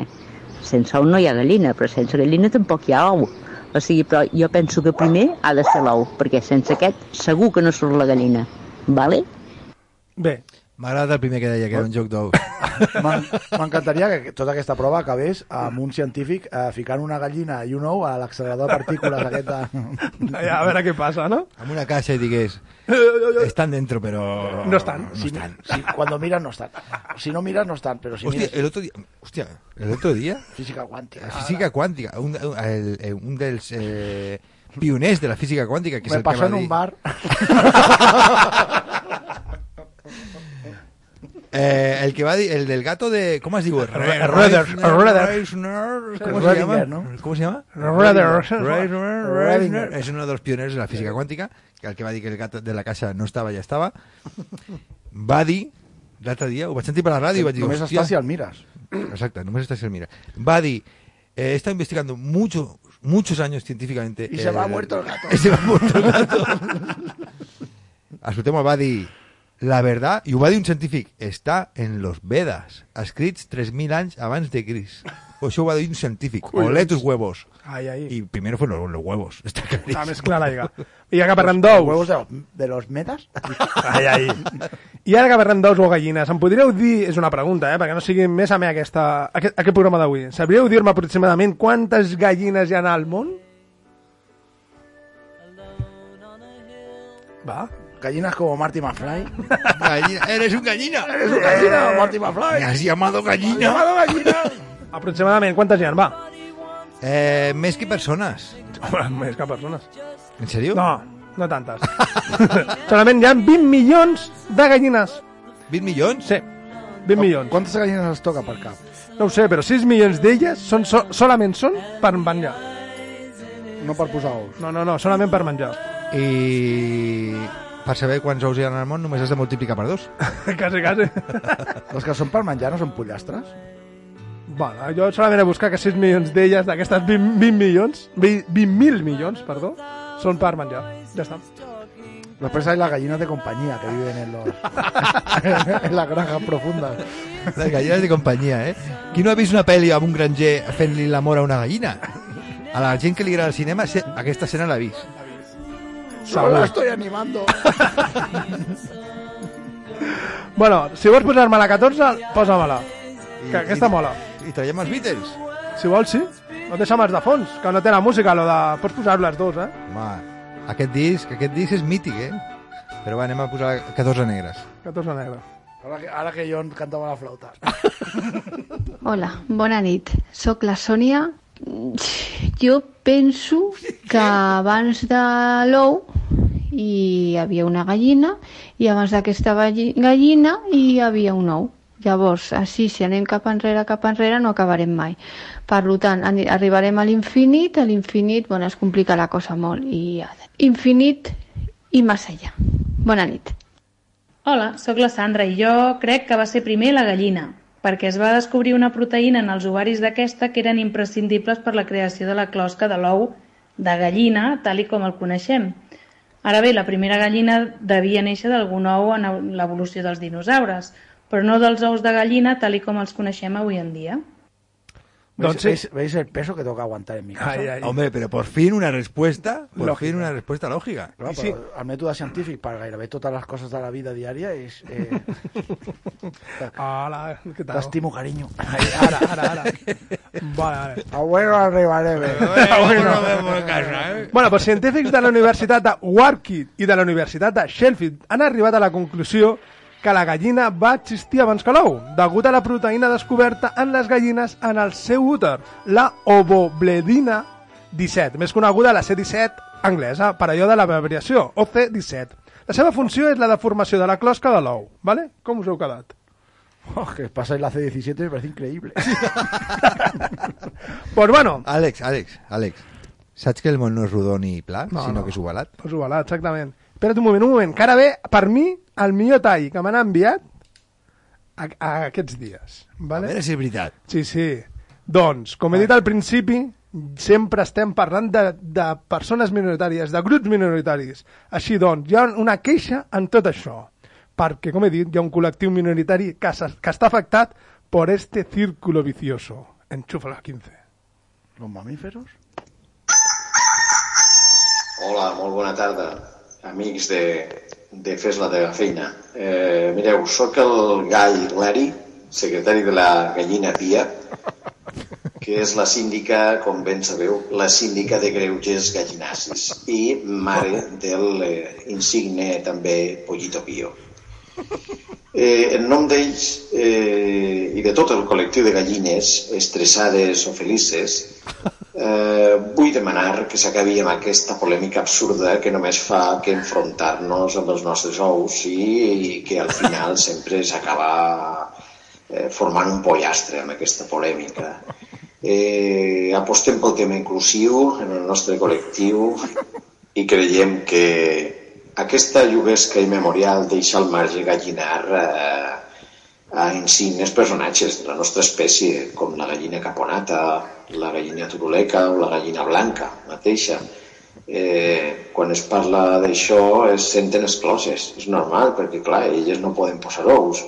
Speaker 18: sense ou no hi ha gallina, però sense gallina tampoc hi ha ou. O sigui, però jo penso que primer ha de ser l'ou, perquè sense aquest segur que no surt la gallina. Vale?
Speaker 7: Bé.
Speaker 8: M'agrada el primer que deia, que era un joc d'ous.
Speaker 9: M'en- M'encantaria que tota aquesta prova acabés amb un científic eh, ficant una gallina i un ou a l'accelerador de partícules aquest de...
Speaker 7: A veure què passa, no?
Speaker 8: Amb una caixa i digués, están dentro, pero...
Speaker 7: No están.
Speaker 8: No
Speaker 9: Si,
Speaker 8: están.
Speaker 9: si- cuando miras no están. Si no miras no están, pero si
Speaker 8: Hostia,
Speaker 9: miras...
Speaker 8: el otro día... Hostia, el otro día...
Speaker 9: Física quàntica.
Speaker 8: La física quàntica. Un, el, el, un dels eh, pioners de la física quàntica, que és
Speaker 9: Me
Speaker 8: el que
Speaker 9: pasó
Speaker 8: va
Speaker 9: en
Speaker 8: dir...
Speaker 9: un bar.
Speaker 8: Eh, el que va el del gato de... ¿Cómo es digo?
Speaker 7: Röder, Röder.
Speaker 8: ¿Cómo se llama?
Speaker 9: ¿no?
Speaker 8: ¿Cómo se llama?
Speaker 7: Röder.
Speaker 8: Rödinger. És un dels pioners de la física quàntica, que el que va dir que el gato de la casa no estava, ja estava. Va dir, l'altre dia, ho vaig sentir per la ràdio i vaig dir...
Speaker 9: Només està si el mires.
Speaker 8: Exacte, només está si el mira. Va dir, eh, he estado investigando mucho, muchos años científicamente...
Speaker 9: Y se me ha
Speaker 8: el-
Speaker 9: muerto el gato.
Speaker 8: Y se ha muerto el gato. Escolteu-me, va dir, la verdad, i ho va dir un científic, està en los Vedas, escrits 3.000 anys abans de Cris. O això ho va dir un científic. Olé tus huevos.
Speaker 7: Ai, ai.
Speaker 8: Y primero fueron los, los huevos. Està
Speaker 7: Està
Speaker 8: claríssim.
Speaker 7: més clara, ja. I ara que parlem d'ous...
Speaker 9: ¿Huevos de los, de los metas?
Speaker 7: Ai, ai. I ara que parlem d'ous o gallines, em podríeu dir, és una pregunta, eh, perquè no sigui més a mi aquesta, aquest, aquest programa d'avui, sabríeu dir-me aproximadament quantes gallines hi ha al món? Va.
Speaker 9: Gallinas como Marty McFly.
Speaker 8: Gallina, eres un gallina.
Speaker 9: Eres un gallina, Marty McFly.
Speaker 8: Me has llamado gallina.
Speaker 9: Llamado gallina.
Speaker 7: Aproximadament quantes hi ha? Va.
Speaker 8: Eh, més que persones.
Speaker 7: Més que persones.
Speaker 8: En sèrio?
Speaker 7: No, no tantes. Solament hi ha 20 milions de gallines.
Speaker 8: 20 milions?
Speaker 7: Sí, 20 milions.
Speaker 9: ¿Cuántas gallinas les toca per cap?
Speaker 7: No ho sé, però 6 milions d'elles són so solament són per menjar.
Speaker 9: No per posar ous.
Speaker 7: No, no, no, solament per menjar.
Speaker 8: I per saber quants ous hi ha al món només has de multiplicar per dos.
Speaker 7: quasi, quasi.
Speaker 9: Les que són per menjar no són pollastres?
Speaker 7: Bueno, jo solament he buscat que 6 milions d'elles, d'aquestes 20, 20 milions, 20 20.000 milions, perdó, són per menjar. Ja està.
Speaker 9: Después hay las gallinas de compañía que viven en, los, en las granjas profundas.
Speaker 8: Les gallines de companyia, eh? Qui no ha vist una pel·li amb un granger fent-li l'amor a una gallina? A la gent que li agrada el cinema, aquesta escena l'ha vist.
Speaker 9: Solo la estoy animando.
Speaker 7: Bueno, si vols posar-me la 14, posa-me-la. Que aquesta mola.
Speaker 8: I traiem els Beatles.
Speaker 7: Si vols, sí. No deixa'm els de fons, que no té la música, lo de... Pots posar les dos, eh?
Speaker 8: Home, aquest disc, aquest disc és mític, eh? Però va, anem a posar 14 negres.
Speaker 7: 14 negre.
Speaker 9: Ara que, ara que jo cantava la flauta.
Speaker 29: Hola, bona nit. Soc la Sònia. Jo penso que abans de l'ou hi havia una gallina i abans d'aquesta galli- gallina hi havia un ou. Llavors, així, si anem cap enrere, cap enrere, no acabarem mai. Per tant, arribarem a l'infinit, a l'infinit, bueno, es complica la cosa molt, i infinit i més allà. Bona nit.
Speaker 30: Hola, sóc la Sandra i jo crec que va ser primer la gallina, perquè es va descobrir una proteïna en els ovaris d'aquesta que eren imprescindibles per la creació de la closca de l'ou de gallina, tal i com el coneixem. Ara bé, la primera gallina devia néixer d'algun ou en l'evolució dels dinosaures, però no dels ous de gallina tal i com els coneixem avui en dia.
Speaker 9: ¿Veis, veis- veis el peso que toca aguantar en mi casa?
Speaker 8: Hombre, pero por fin una respuesta, por
Speaker 9: Lógica.
Speaker 8: fin una respuesta lògica.
Speaker 9: Clar, però el mètode científic per gairebé totes les coses de la vida diària és... Eh,
Speaker 7: Hola, què tal?
Speaker 9: T'estimo, carinyo.
Speaker 7: Ai, ara, ara, ara. Vale, vale.
Speaker 9: A bueno arribaré bé.
Speaker 7: Bueno, doncs científics de la Universitat de Warwick i de la Universitat de Sheffield han arribat a la conclusió que la gallina va existir abans que l'ou, degut a la proteïna descoberta en les gallines en el seu úter, la ovobledina 17, més coneguda la C17 anglesa, per allò de la variació, OC17. La seva funció és la deformació de la closca de l'ou, ¿vale? Com us heu quedat?
Speaker 9: Oh, que pasáis la C17 me parece increíble.
Speaker 7: pues bueno.
Speaker 8: Àlex, Àlex, Àlex. Saps que el món no és rodó ni pla,
Speaker 7: No,
Speaker 8: sinó
Speaker 7: no.
Speaker 8: que és ovalat?
Speaker 7: Pues ovalat, exactament. Espera't un moment, un moment, que ara ve, per mi, el millor tall que m'han enviat a, a aquests dies. Vale?
Speaker 8: A veure si és veritat.
Speaker 7: Sí, sí. Doncs, com he dit al principi, sempre estem parlant de, de persones minoritàries, de grups minoritaris. Així doncs, hi ha una queixa en tot això, perquè, com he dit, hi ha un col·lectiu minoritari que, que està afectat per este círculo vicioso. Enxufa la 15.
Speaker 9: Los mamíferos?
Speaker 31: Hola, molt bona tarda, amics de, de Fes la teva feina. Eh, mireu, sóc el Gai Leri, secretari de la gallina Pia, que és la síndica, com ben sabeu, la síndica de greuges gallinacis i mare del eh, insigne també Pollito Pio. Eh, en nom d'ells eh, i de tot el col·lectiu de gallines estressades o felices, eh, vull demanar que s'acabi amb aquesta polèmica absurda que només fa que enfrontar-nos amb els nostres ous i, i que al final sempre s'acaba eh, formant un pollastre amb aquesta polèmica. Eh, apostem pel tema inclusiu en el nostre col·lectiu i creiem que aquesta lloguesca immemorial deixa al marge gallinar eh, a insignes personatges de la nostra espècie, com la gallina caponata, la gallina turuleca o la gallina blanca mateixa. Eh, quan es parla d'això es senten excloses, és normal, perquè clar, elles no poden posar ous.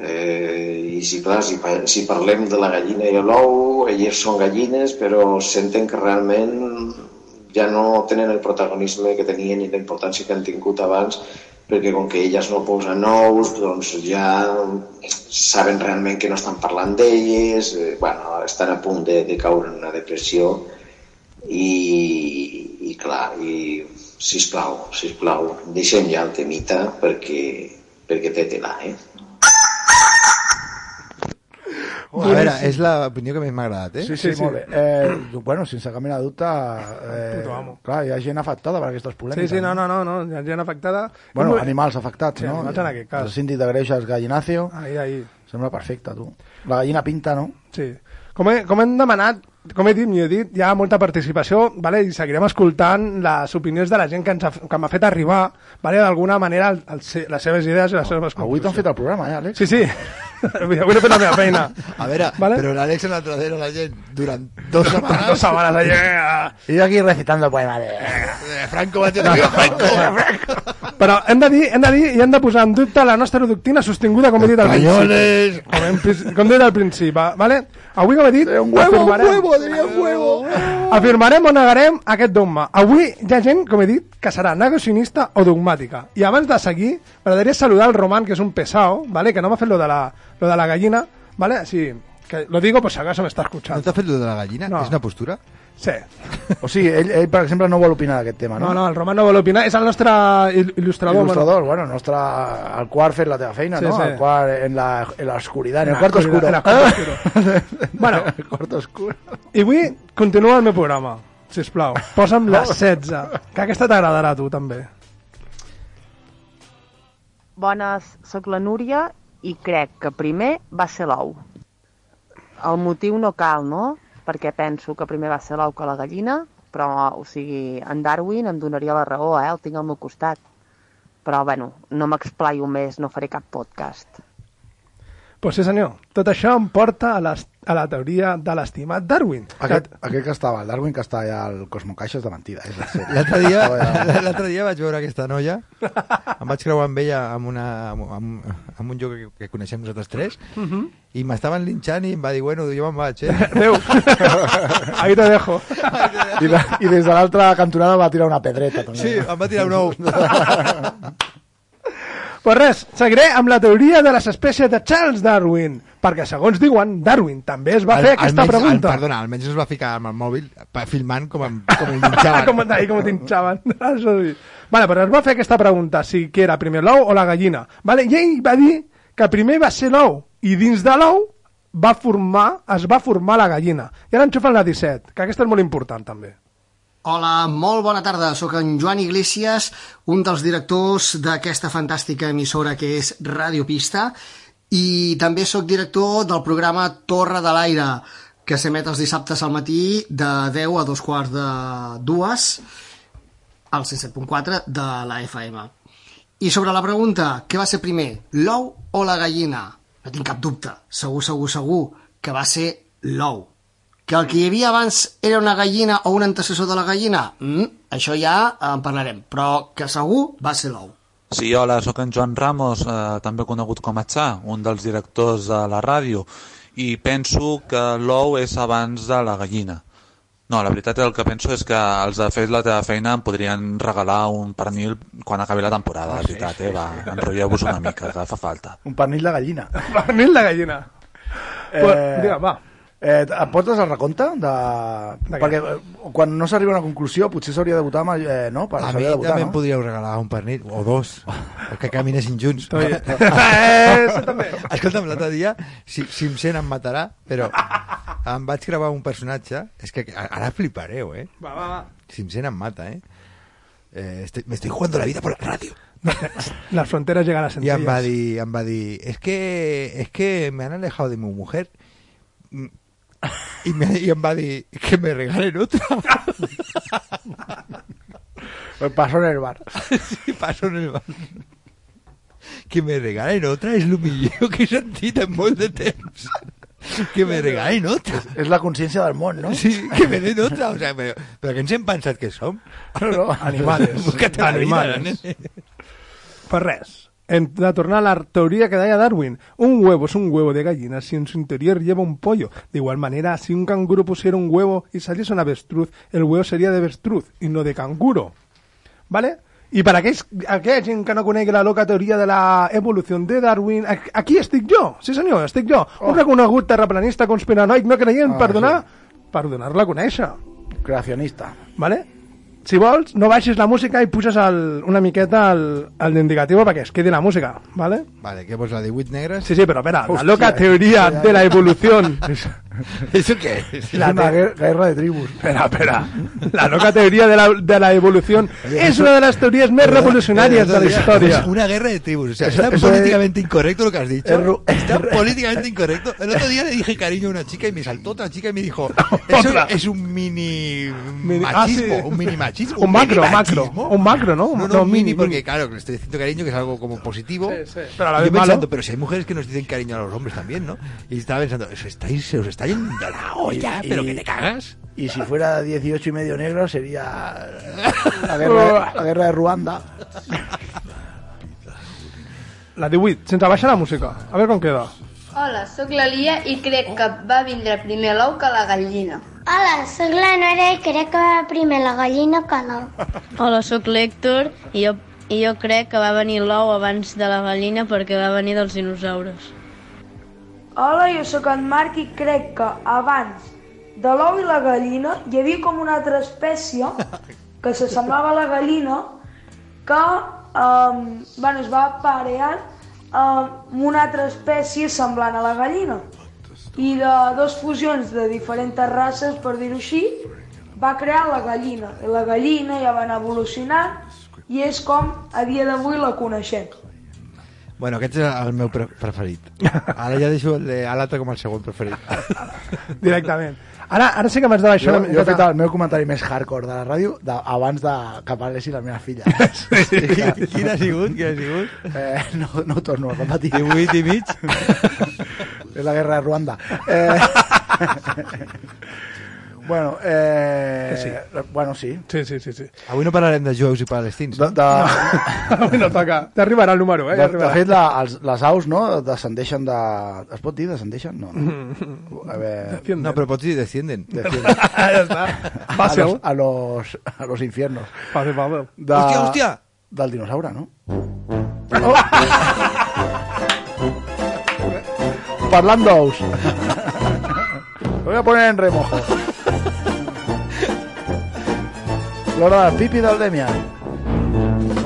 Speaker 31: Eh, I si, clar, si, si parlem de la gallina i l'ou, elles són gallines, però senten que realment ja no tenen el protagonisme que tenien i la importància que han tingut abans perquè com que elles no posen ous doncs ja saben realment que no estan parlant d'elles eh, bueno, estan a punt de, de caure en una depressió i, i clar i sisplau, sisplau deixem ja el temita perquè, perquè té tela eh?
Speaker 8: A veure, és l'opinió que més m'ha agradat, eh?
Speaker 9: Sí, sí, sí, molt bé. Eh, bueno, sense cap mena de dubte, eh,
Speaker 7: Puto amo.
Speaker 9: clar, hi ha gent afectada per aquestes
Speaker 7: Sí,
Speaker 9: polèmiques.
Speaker 7: sí, no, no, no, no, hi ha gent afectada.
Speaker 9: Bueno, animals afectats,
Speaker 7: Sí,
Speaker 9: no?
Speaker 7: animals en aquest cas.
Speaker 9: El síndic de greixes Gallinacio.
Speaker 7: Ahí, ahí.
Speaker 9: Sembla perfecte, tu. La gallina pinta, no?
Speaker 7: Sí. Com, he, com hem demanat, com he dit, m'hi he dit, hi ha molta participació vale? i seguirem escoltant les opinions de la gent que ens ha, que m'ha fet arribar vale? d'alguna manera el, el, les seves idees i les seves
Speaker 9: Avui t'han fet el programa, eh, Àlex?
Speaker 7: Sí, sí. No fet la meva feina.
Speaker 8: A veure,
Speaker 7: Vale?
Speaker 8: en la tradera la gent durant dos setmanes...
Speaker 7: Dos setmanes allà.
Speaker 9: Y yo aquí recitando poemas de...
Speaker 8: Eh, Franco, vaig a dir Franco.
Speaker 7: Però hem de dir, hem de dir i hem de posar en dubte la nostra doctrina sostinguda, com he dit al principi. Com, hem, com he dit al principi, va- vale? Avui, com he dit,
Speaker 9: Un huevo, un
Speaker 7: afirmarem,
Speaker 9: huevo, diría un huevo.
Speaker 7: afirmarem o negarem aquest dogma. Avui hi ha gent, com he dit, que serà negacionista o dogmàtica. I abans de seguir, m'agradaria saludar el Roman, que és un pesao, ¿vale? que no m'ha fet lo de, la, lo de la gallina, ¿vale? Así, que lo digo por si acaso me está
Speaker 8: No
Speaker 7: escuchando.
Speaker 8: t'ha fet lo de la gallina?
Speaker 7: No.
Speaker 8: És una postura?
Speaker 7: Sí.
Speaker 9: O sigui, ell, ell, per exemple, no vol opinar d'aquest tema, no?
Speaker 7: No, no, el Roman no vol opinar, és el nostre il- il·lustrador.
Speaker 9: Il·lustrador, bueno, el nostre... El quart fet la teva feina,
Speaker 7: Sí,
Speaker 9: no?
Speaker 7: sí.
Speaker 9: El quart en la, en la oscuridad, en el
Speaker 7: la
Speaker 9: cuarto oscuro.
Speaker 7: en el cuarto Bueno,
Speaker 9: el cuarto oscuro.
Speaker 7: I avui continua el meu programa, sisplau. Posa'm les 16, que aquesta t'agradarà a tu, també.
Speaker 32: Bones, sóc la Núria i crec que primer va ser l'ou. El motiu no cal, no? Perquè penso que primer va ser l'ou que la gallina, però, o sigui, en Darwin em donaria la raó, eh? El tinc al meu costat. Però, bueno, no m'explaio més, no faré cap podcast.
Speaker 7: Pues sí, senyor. Tot això em porta a, les, a la teoria de l'estimat Darwin.
Speaker 9: Aquest, aquest que estava, el Darwin que està allà al Cosmocaixa és de mentida. La.
Speaker 8: L'altre dia, l'altre dia vaig veure aquesta noia, em vaig creuar amb ella amb, una, amb, amb un lloc que, que coneixem nosaltres tres,
Speaker 7: Mhm.
Speaker 8: i m'estaven linxant i em va dir, bueno, jo me'n vaig, eh?
Speaker 7: Adéu. Ahí te dejo.
Speaker 9: I, de, I des de l'altra cantonada va tirar una pedreta. També.
Speaker 8: Sí, em va tirar un ou.
Speaker 7: Pues res, seguiré amb la teoria de les espècies de Charles Darwin, perquè segons diuen, Darwin també es va fer aquesta
Speaker 8: almenys,
Speaker 7: pregunta.
Speaker 8: El, perdona, almenys es va ficar amb el mòbil filmant com, em, com el linxaven.
Speaker 7: com, ahí, com t'hinxaven. Això sí. Vale, però es va fer aquesta pregunta, si que era primer l'ou o la gallina. Vale, I ell va dir que primer va ser l'ou, i dins de l'ou va formar, es va formar la gallina. I ara enxufen la 17, que aquesta és molt important també.
Speaker 33: Hola, molt bona tarda. Sóc en Joan Iglesias, un dels directors d'aquesta fantàstica emissora que és Radio Pista i també sóc director del programa Torre de l'Aire, que s'emet els dissabtes al matí de 10 a dos quarts de dues al 107.4 de la FM. I sobre la pregunta, què va ser primer, l'ou o la gallina? No tinc cap dubte, segur, segur, segur, que va ser l'ou. Que el que hi havia abans era una gallina o un antecessor de la gallina? Mm, això ja en parlarem, però que segur va ser l'ou.
Speaker 34: Sí, hola, sóc en Joan Ramos, eh, també conegut com a Txà, un dels directors de la ràdio, i penso que l'ou és abans de la gallina. No, la veritat el que penso és que els de Fes la teva feina em podrien regalar un pernil quan acabi la temporada,
Speaker 9: Ah,
Speaker 34: la veritat, eh? Va, enrotlleu-vos una mica, que fa falta.
Speaker 9: Un pernil de gallina.
Speaker 7: Pernil de gallina. Pues, digue'm, va.
Speaker 9: Eh, em portes el recompte? De... Perquè eh, quan no s'arriba a una conclusió potser s'hauria de votar, amb, eh, no? Per,
Speaker 8: A mi
Speaker 9: de votar,
Speaker 8: també em
Speaker 9: no?
Speaker 8: podríeu regalar un pernil, o dos, o que caminessin junts.
Speaker 9: Eh, això també.
Speaker 8: Escolta'm, l'altre dia, si, si em sent em matarà, però em vaig gravar un personatge, és que ara flipareu, eh?
Speaker 7: Va, va, va.
Speaker 8: Si em sent em mata, eh? eh estoy, me estoy jugando la vida por la radio.
Speaker 7: Las fronteras llegan a
Speaker 8: Y
Speaker 7: sencillas.
Speaker 8: em va dir, em va dir, es que, es que me han alejado de mi mujer y, me, y em va dir que me regalen otra.
Speaker 9: Pues pasó en el bar.
Speaker 8: sí, pasó en el bar. Que me regalen otra és el millor que he sentit en molt de temps. Que me regalen otra.
Speaker 9: És la consciència del món, no?
Speaker 8: Sí, que me den otra. O sea, però, però què ens hem pensat que som?
Speaker 9: No, no,
Speaker 7: Animales.
Speaker 8: Busca't la vida,
Speaker 7: Animales.
Speaker 8: nene.
Speaker 7: Pues res. Hem de tornar a la teoría que deia Darwin. Un huevo es un huevo de gallina si en su interior lleva un pollo. De igual manera, si un canguro pusiera un huevo y saliese una avestruz, el huevo sería de avestruz y no de canguro. ¿Vale? I per aquells, aquella gent que no conegui la loca teoria de la evolució de Darwin, aquí estic jo, sí senyor, estic jo, un reconegut terraplanista conspiranoic no creient
Speaker 9: Ah,
Speaker 7: per donar, per donar-la a conèixer.
Speaker 9: Creacionista.
Speaker 7: Vale? Si vols, no baixis la música i puges el, una miqueta el, el indicativo perquè es quedi la música, ¿vale?
Speaker 8: Vale, què vols, la de 8 negres?
Speaker 7: Sí, sí, però espera, la loca teoria
Speaker 8: hòstia.
Speaker 7: de la evolució
Speaker 8: ¿Eso qué es?
Speaker 9: Es una guer- guerra de tribus.
Speaker 7: Espera, espera. La loca teoría de la, de la evolución es una de las teorías más revolucionarias de la historia.
Speaker 8: Es una guerra de tribus. O sea,
Speaker 7: Eso-
Speaker 8: está
Speaker 7: eso
Speaker 8: políticamente incorrecto lo que has dicho.
Speaker 9: es
Speaker 8: está políticamente incorrecto. El otro día le dije cariño a una chica y me saltó otra chica y me dijo: Eso es un mini
Speaker 7: Mini- ah,
Speaker 8: machismo.
Speaker 7: sí.
Speaker 8: Un mini machismo.
Speaker 7: Un macro,
Speaker 8: mini
Speaker 7: macro.
Speaker 8: machismo.
Speaker 7: Un macro, ¿no?
Speaker 8: No, no,
Speaker 7: No,
Speaker 8: mini,
Speaker 7: mini,
Speaker 8: porque claro, que le estoy diciendo cariño, que es algo como positivo.
Speaker 7: Sí, sí. Pero a la vez
Speaker 8: pensando,
Speaker 7: malo.
Speaker 8: pero si hay mujeres que nos dicen cariño a los hombres también, ¿no? Y estaba pensando, os estáis, se os está yendo la olla,
Speaker 9: Y-
Speaker 8: pero
Speaker 9: y-
Speaker 8: que te cagas.
Speaker 9: Y si fuera 18 y medio negro sería la guerra, la guerra de Ruanda.
Speaker 7: La 18, sense baixar la música. A veure com queda.
Speaker 35: Hola, sóc la Lia i crec que va vindre primer l'ou que la gallina.
Speaker 36: Hola, sóc la Nora i crec que va primer la gallina que l'ou.
Speaker 35: Hola, sóc l'Hèctor i jo, i jo crec que va venir l'ou abans de la gallina perquè va venir dels dinosaures.
Speaker 37: Hola, jo sóc en Marc i crec que abans de l'ou i la gallina hi havia com una altra espècie que s'assemblava a la gallina que um, bueno, es va aparear amb una altra espècie semblant a la gallina. I de dos fusions de diferents races, per dir-ho així, va crear la gallina. I la gallina ja va anar evolucionant i és com a dia d'avui la coneixem.
Speaker 8: Bueno, aquest és el meu pre preferit. Ara ja deixo el de- a l'altre com el segon preferit.
Speaker 7: Directament. Ara, ara sí que m'has de baixar
Speaker 9: Jo,
Speaker 7: una
Speaker 9: jo he fet el meu comentari més hardcore de la ràdio de, abans de que parlessin la meva filla.
Speaker 8: Sí. Quin ha sigut? Quin ha sigut?
Speaker 9: Eh, no, no ho torno a repetir.
Speaker 8: 18 i mig?
Speaker 9: És la guerra de Ruanda. Eh, bueno, eh,
Speaker 7: Sí.
Speaker 9: bueno, sí.
Speaker 7: Sí, sí, sí. sí.
Speaker 8: Avui no parlarem de jueus i palestins.
Speaker 9: De, de,
Speaker 7: Avui no toca. T'arribarà el número, eh?
Speaker 9: de, de fet, la, els, les aus no, descendeixen de... Es pot dir descendeixen? No. no. A veure...
Speaker 8: No, però pots dir descienden.
Speaker 9: Descienden.
Speaker 7: ja està.
Speaker 9: A
Speaker 7: Fàcil.
Speaker 9: los, a los, a los infiernos.
Speaker 7: Fàcil, fàcil.
Speaker 9: De,
Speaker 8: Hòstia, hòstia!
Speaker 9: Del dinosaure, no? Parlant d'ous. Lo voy a poner en remojo. L'hora del pipi del Demian.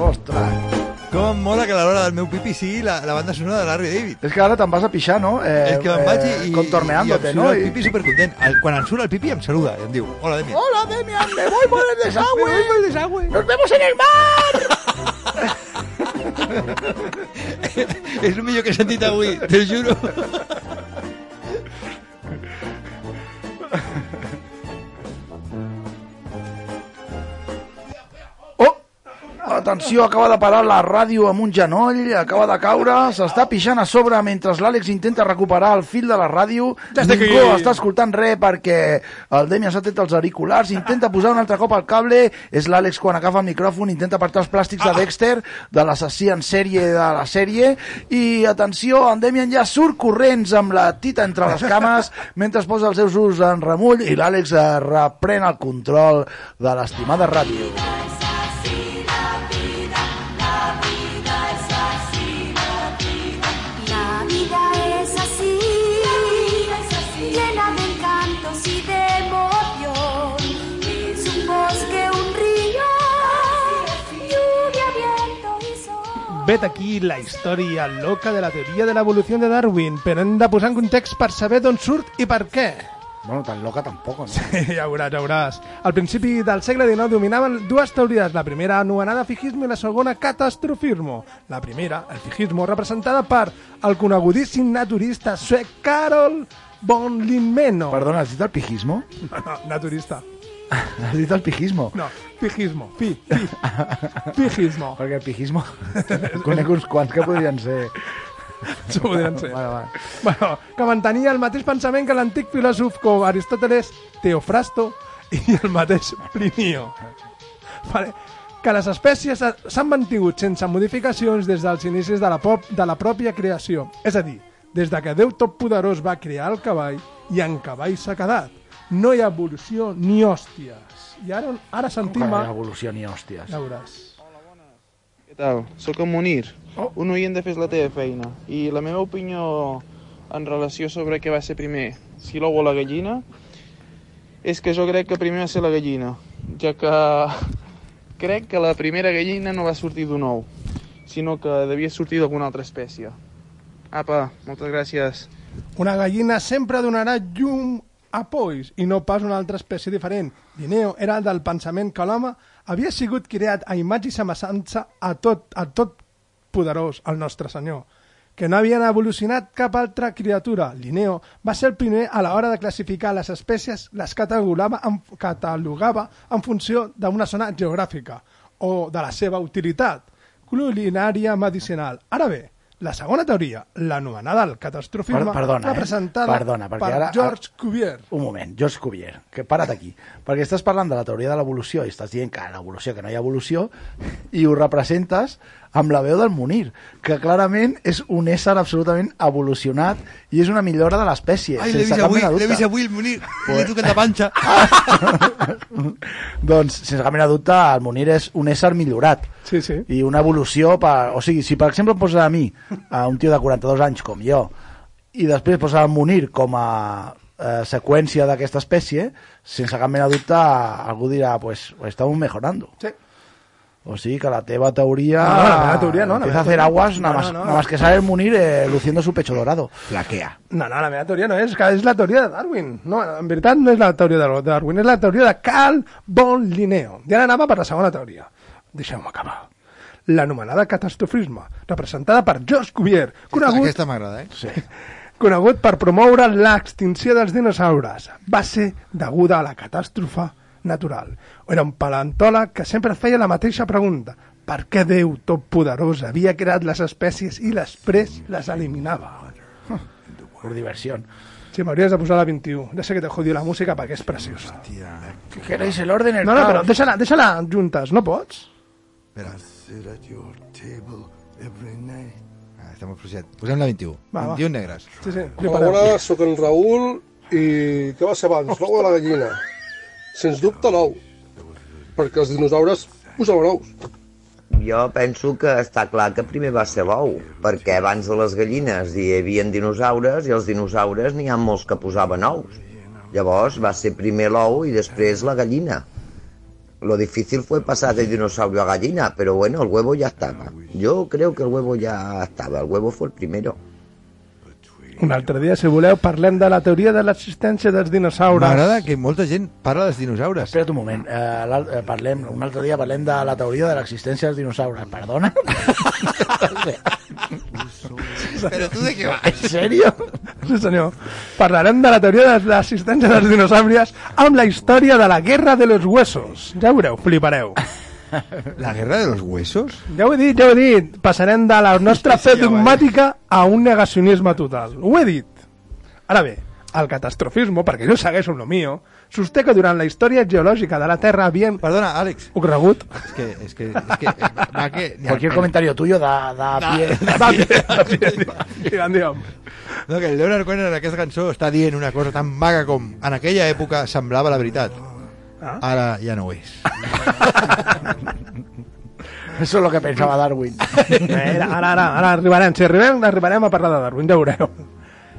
Speaker 9: Ostres.
Speaker 8: Com em mola que a l'hora del meu pipi sigui la, la banda sonora de Larry David.
Speaker 9: És que ara te'n vas a pixar, no? Eh,
Speaker 8: és que me'n vaig i, i,
Speaker 9: Contorneándote,
Speaker 8: i em
Speaker 9: no?
Speaker 8: surt el pipi supercontent. El, quan em surt el pipi em saluda i em diu, hola Demian.
Speaker 9: Hola, Demian, me voy por el desagüe.
Speaker 8: Me voy por el desagüe.
Speaker 9: Nos vemos en el mar.
Speaker 8: és el millor que he sentit avui, te juro.
Speaker 9: Atenció, acaba de parar la ràdio amb un genoll, acaba de caure, s'està pixant a sobre mentre l'Àlex intenta recuperar el fil de la ràdio.
Speaker 7: Estic
Speaker 9: Ningú
Speaker 7: aquí.
Speaker 9: està escoltant res perquè el Demian s'ha tret els auriculars, intenta posar un altre cop el cable, és l'Àlex quan agafa el micròfon, intenta apartar els plàstics de Dexter, de l'assassí en sèrie de la sèrie, i atenció, en Demian ja surt corrents amb la tita entre les cames mentre es posa els seus ulls en remull i l'Àlex reprèn el control de l'estimada ràdio.
Speaker 7: Vet aquí la història loca de la teoria de l'evolució de Darwin, però hem de posar en context per saber d'on surt i per què.
Speaker 9: Bueno, tan loca tampoc, no?
Speaker 7: Sí, ja veuràs, ja veuràs. Al principi del segle XIX dominaven dues teories, la primera anomenada fijismo i la segona catastrofismo. La primera, el fijismo, representada per el conegudíssim naturista suec Carol von Linmeno.
Speaker 9: Perdona, has dit el pijismo?
Speaker 7: No, no, naturista.
Speaker 9: Has dit el pijismo?
Speaker 7: No, fijismo, fi, fi. Fijismo.
Speaker 9: Perquè el pijismo... Conec uns quants que podrien ser...
Speaker 7: Això podrien ser.
Speaker 9: Vale, vale.
Speaker 7: Bueno, que mantenia el mateix pensament que l'antic filòsof com Aristòteles, Teofrasto i el mateix Plinio. Vale. Que les espècies s'han mantingut sense modificacions des dels inicis de la, pop, de la pròpia creació. És a dir, des de que Déu Totpoderós va crear el cavall i en cavall s'ha quedat. No hi ha evolució ni hòsties. I ara, ara sentim...
Speaker 9: Com que
Speaker 7: a-
Speaker 9: hi ha evolució ni hòsties.
Speaker 7: Ja veuràs.
Speaker 38: Què tal? Soc en Munir, un oient de Fes la teva feina. I la meva opinió en relació sobre què va ser primer, si l'ou o la gallina, és que jo crec que primer va ser la gallina, ja que crec que la primera gallina no va sortir d'un ou, sinó que devia sortir d'alguna altra espècie. Apa, moltes gràcies.
Speaker 7: Una gallina sempre donarà llum a polls i no pas una altra espècie diferent. Linneo era del pensament que l'home havia sigut creat a imatge i semejança a tot, a tot poderós, el nostre senyor, que no havien evolucionat cap altra criatura. Linneo va ser el primer a l'hora de classificar les espècies, les catalogava en, catalogava en funció d'una zona geogràfica o de la seva utilitat culinària medicinal. Ara bé, la segona teoria, l'anomenada el catastrofisme,
Speaker 9: Per- perdona, eh?
Speaker 7: representada
Speaker 9: Perdona, perquè
Speaker 7: per
Speaker 9: ara-
Speaker 7: George Cuvier.
Speaker 9: Un moment, George Cuvier, que para't aquí. Perquè estàs parlant de la teoria de l'evolució i estàs dient que l'evolució, que no hi ha evolució, i ho representes amb la veu del Munir, que clarament és un ésser absolutament evolucionat i és una millora de l'espècie.
Speaker 8: Ai, l'he vist avui, l'he vist avui, el Munir. Pues... L'he tocat la panxa.
Speaker 9: doncs, sense cap mena dubte, el Munir és un ésser millorat.
Speaker 7: Sí, sí.
Speaker 9: I una evolució... Per... O sigui, si per exemple em poses a mi, a un tio de 42 anys com jo, i després poses el Munir com a eh, seqüència d'aquesta espècie, sense cap mena de dubte, algú dirà, pues, estamos mejorando.
Speaker 7: Sí.
Speaker 9: O sigui que la teva teoria...
Speaker 7: No, no, la teoria no, la
Speaker 9: Empieza a hacer aguas, nada
Speaker 7: no,
Speaker 9: más,
Speaker 7: no,
Speaker 9: nada más que sale el Munir eh, luciendo su pecho dorado. Flaquea.
Speaker 7: No, no, la meva teoria no és, que és la teoria de Darwin. No, en veritat no és la teoria de Darwin, és la teoria de Carl von Linneo. I ara anava per la segona teoria. Deixeu-me acabar. L'anomenada catastrofisme, representada per George Cuvier, conegut,
Speaker 8: Aquesta m'agrada, eh?
Speaker 9: Sí.
Speaker 7: conegut per promoure l'extinció dels dinosaures. Va ser deguda a la catàstrofe natural. Era un paleontòleg que sempre feia la mateixa pregunta. Per què Déu Totpoderós havia creat les espècies i després les eliminava?
Speaker 9: Por diversión.
Speaker 7: Sí, m'hauries de posar la 21. Ja sé que te jodió la música perquè és preciosa.
Speaker 9: ¿Qué queréis? El orden, el
Speaker 7: No, no, però deixa-la deixa juntes, no pots?
Speaker 8: Espera. Ah, molt fluixet. Posem la 21.
Speaker 7: Va, va.
Speaker 8: 21 negres.
Speaker 7: Sí, sí.
Speaker 39: Hola, sóc en Raül i què va ser abans, l'ou o la gallina? Sens dubte l'ou, perquè els dinosaures posaven ous.
Speaker 40: Jo penso que està clar que primer va ser l'ou, perquè abans de les gallines hi havia dinosaures i els dinosaures n'hi ha molts que posaven ous. Llavors va ser primer l'ou i després la gallina. Lo difícil fue pasar de dinosaurio a gallina, pero bueno, el huevo ya estaba. Yo creo que el huevo ya estaba, el huevo fue el primero.
Speaker 7: Un altre dia, si voleu, parlem de la teoria de l'existència dels dinosaures.
Speaker 8: M'agrada que molta gent parla dels dinosaures.
Speaker 9: Espera't un moment, eh, eh, parlem, un altre dia parlem de la teoria de l'existència dels dinosaures. Perdona?
Speaker 8: Però tu de què vas?
Speaker 9: ¿En serio?
Speaker 7: Sí, senyor. Parlarem de la teoria de l'existència dels dinosaures amb la història de la Guerra de los Huesos. Ja ho veureu, flipareu.
Speaker 8: La guerra de los huesos?
Speaker 7: Ja ho he dit, ja ho he dit. Passarem de la nostra fe dogmàtica a un negacionisme total. Ho he dit. Ara bé, el catastrofisme, perquè jo segueixo amb lo mío, sosté que durant la història geològica de la Terra havien...
Speaker 8: Perdona, Àlex.
Speaker 7: Ocorregut?
Speaker 8: És que, és que, és que, va que...
Speaker 9: Cualquier comentario tuyo da, da
Speaker 8: Da-
Speaker 9: pie.
Speaker 8: da pie.
Speaker 7: Digue'm, digue'm.
Speaker 8: No, que el Leonard Cohen en aquesta cançó està dient una cosa tan vaga com en aquella època semblava la veritat.
Speaker 7: Ah.
Speaker 8: Ara ja no ho és.
Speaker 9: Eso es lo que pensaba Darwin.
Speaker 7: Ara, ara, ara, ara arribarem, si arribem, arribarem a parlar de Darwin, ja ho veureu.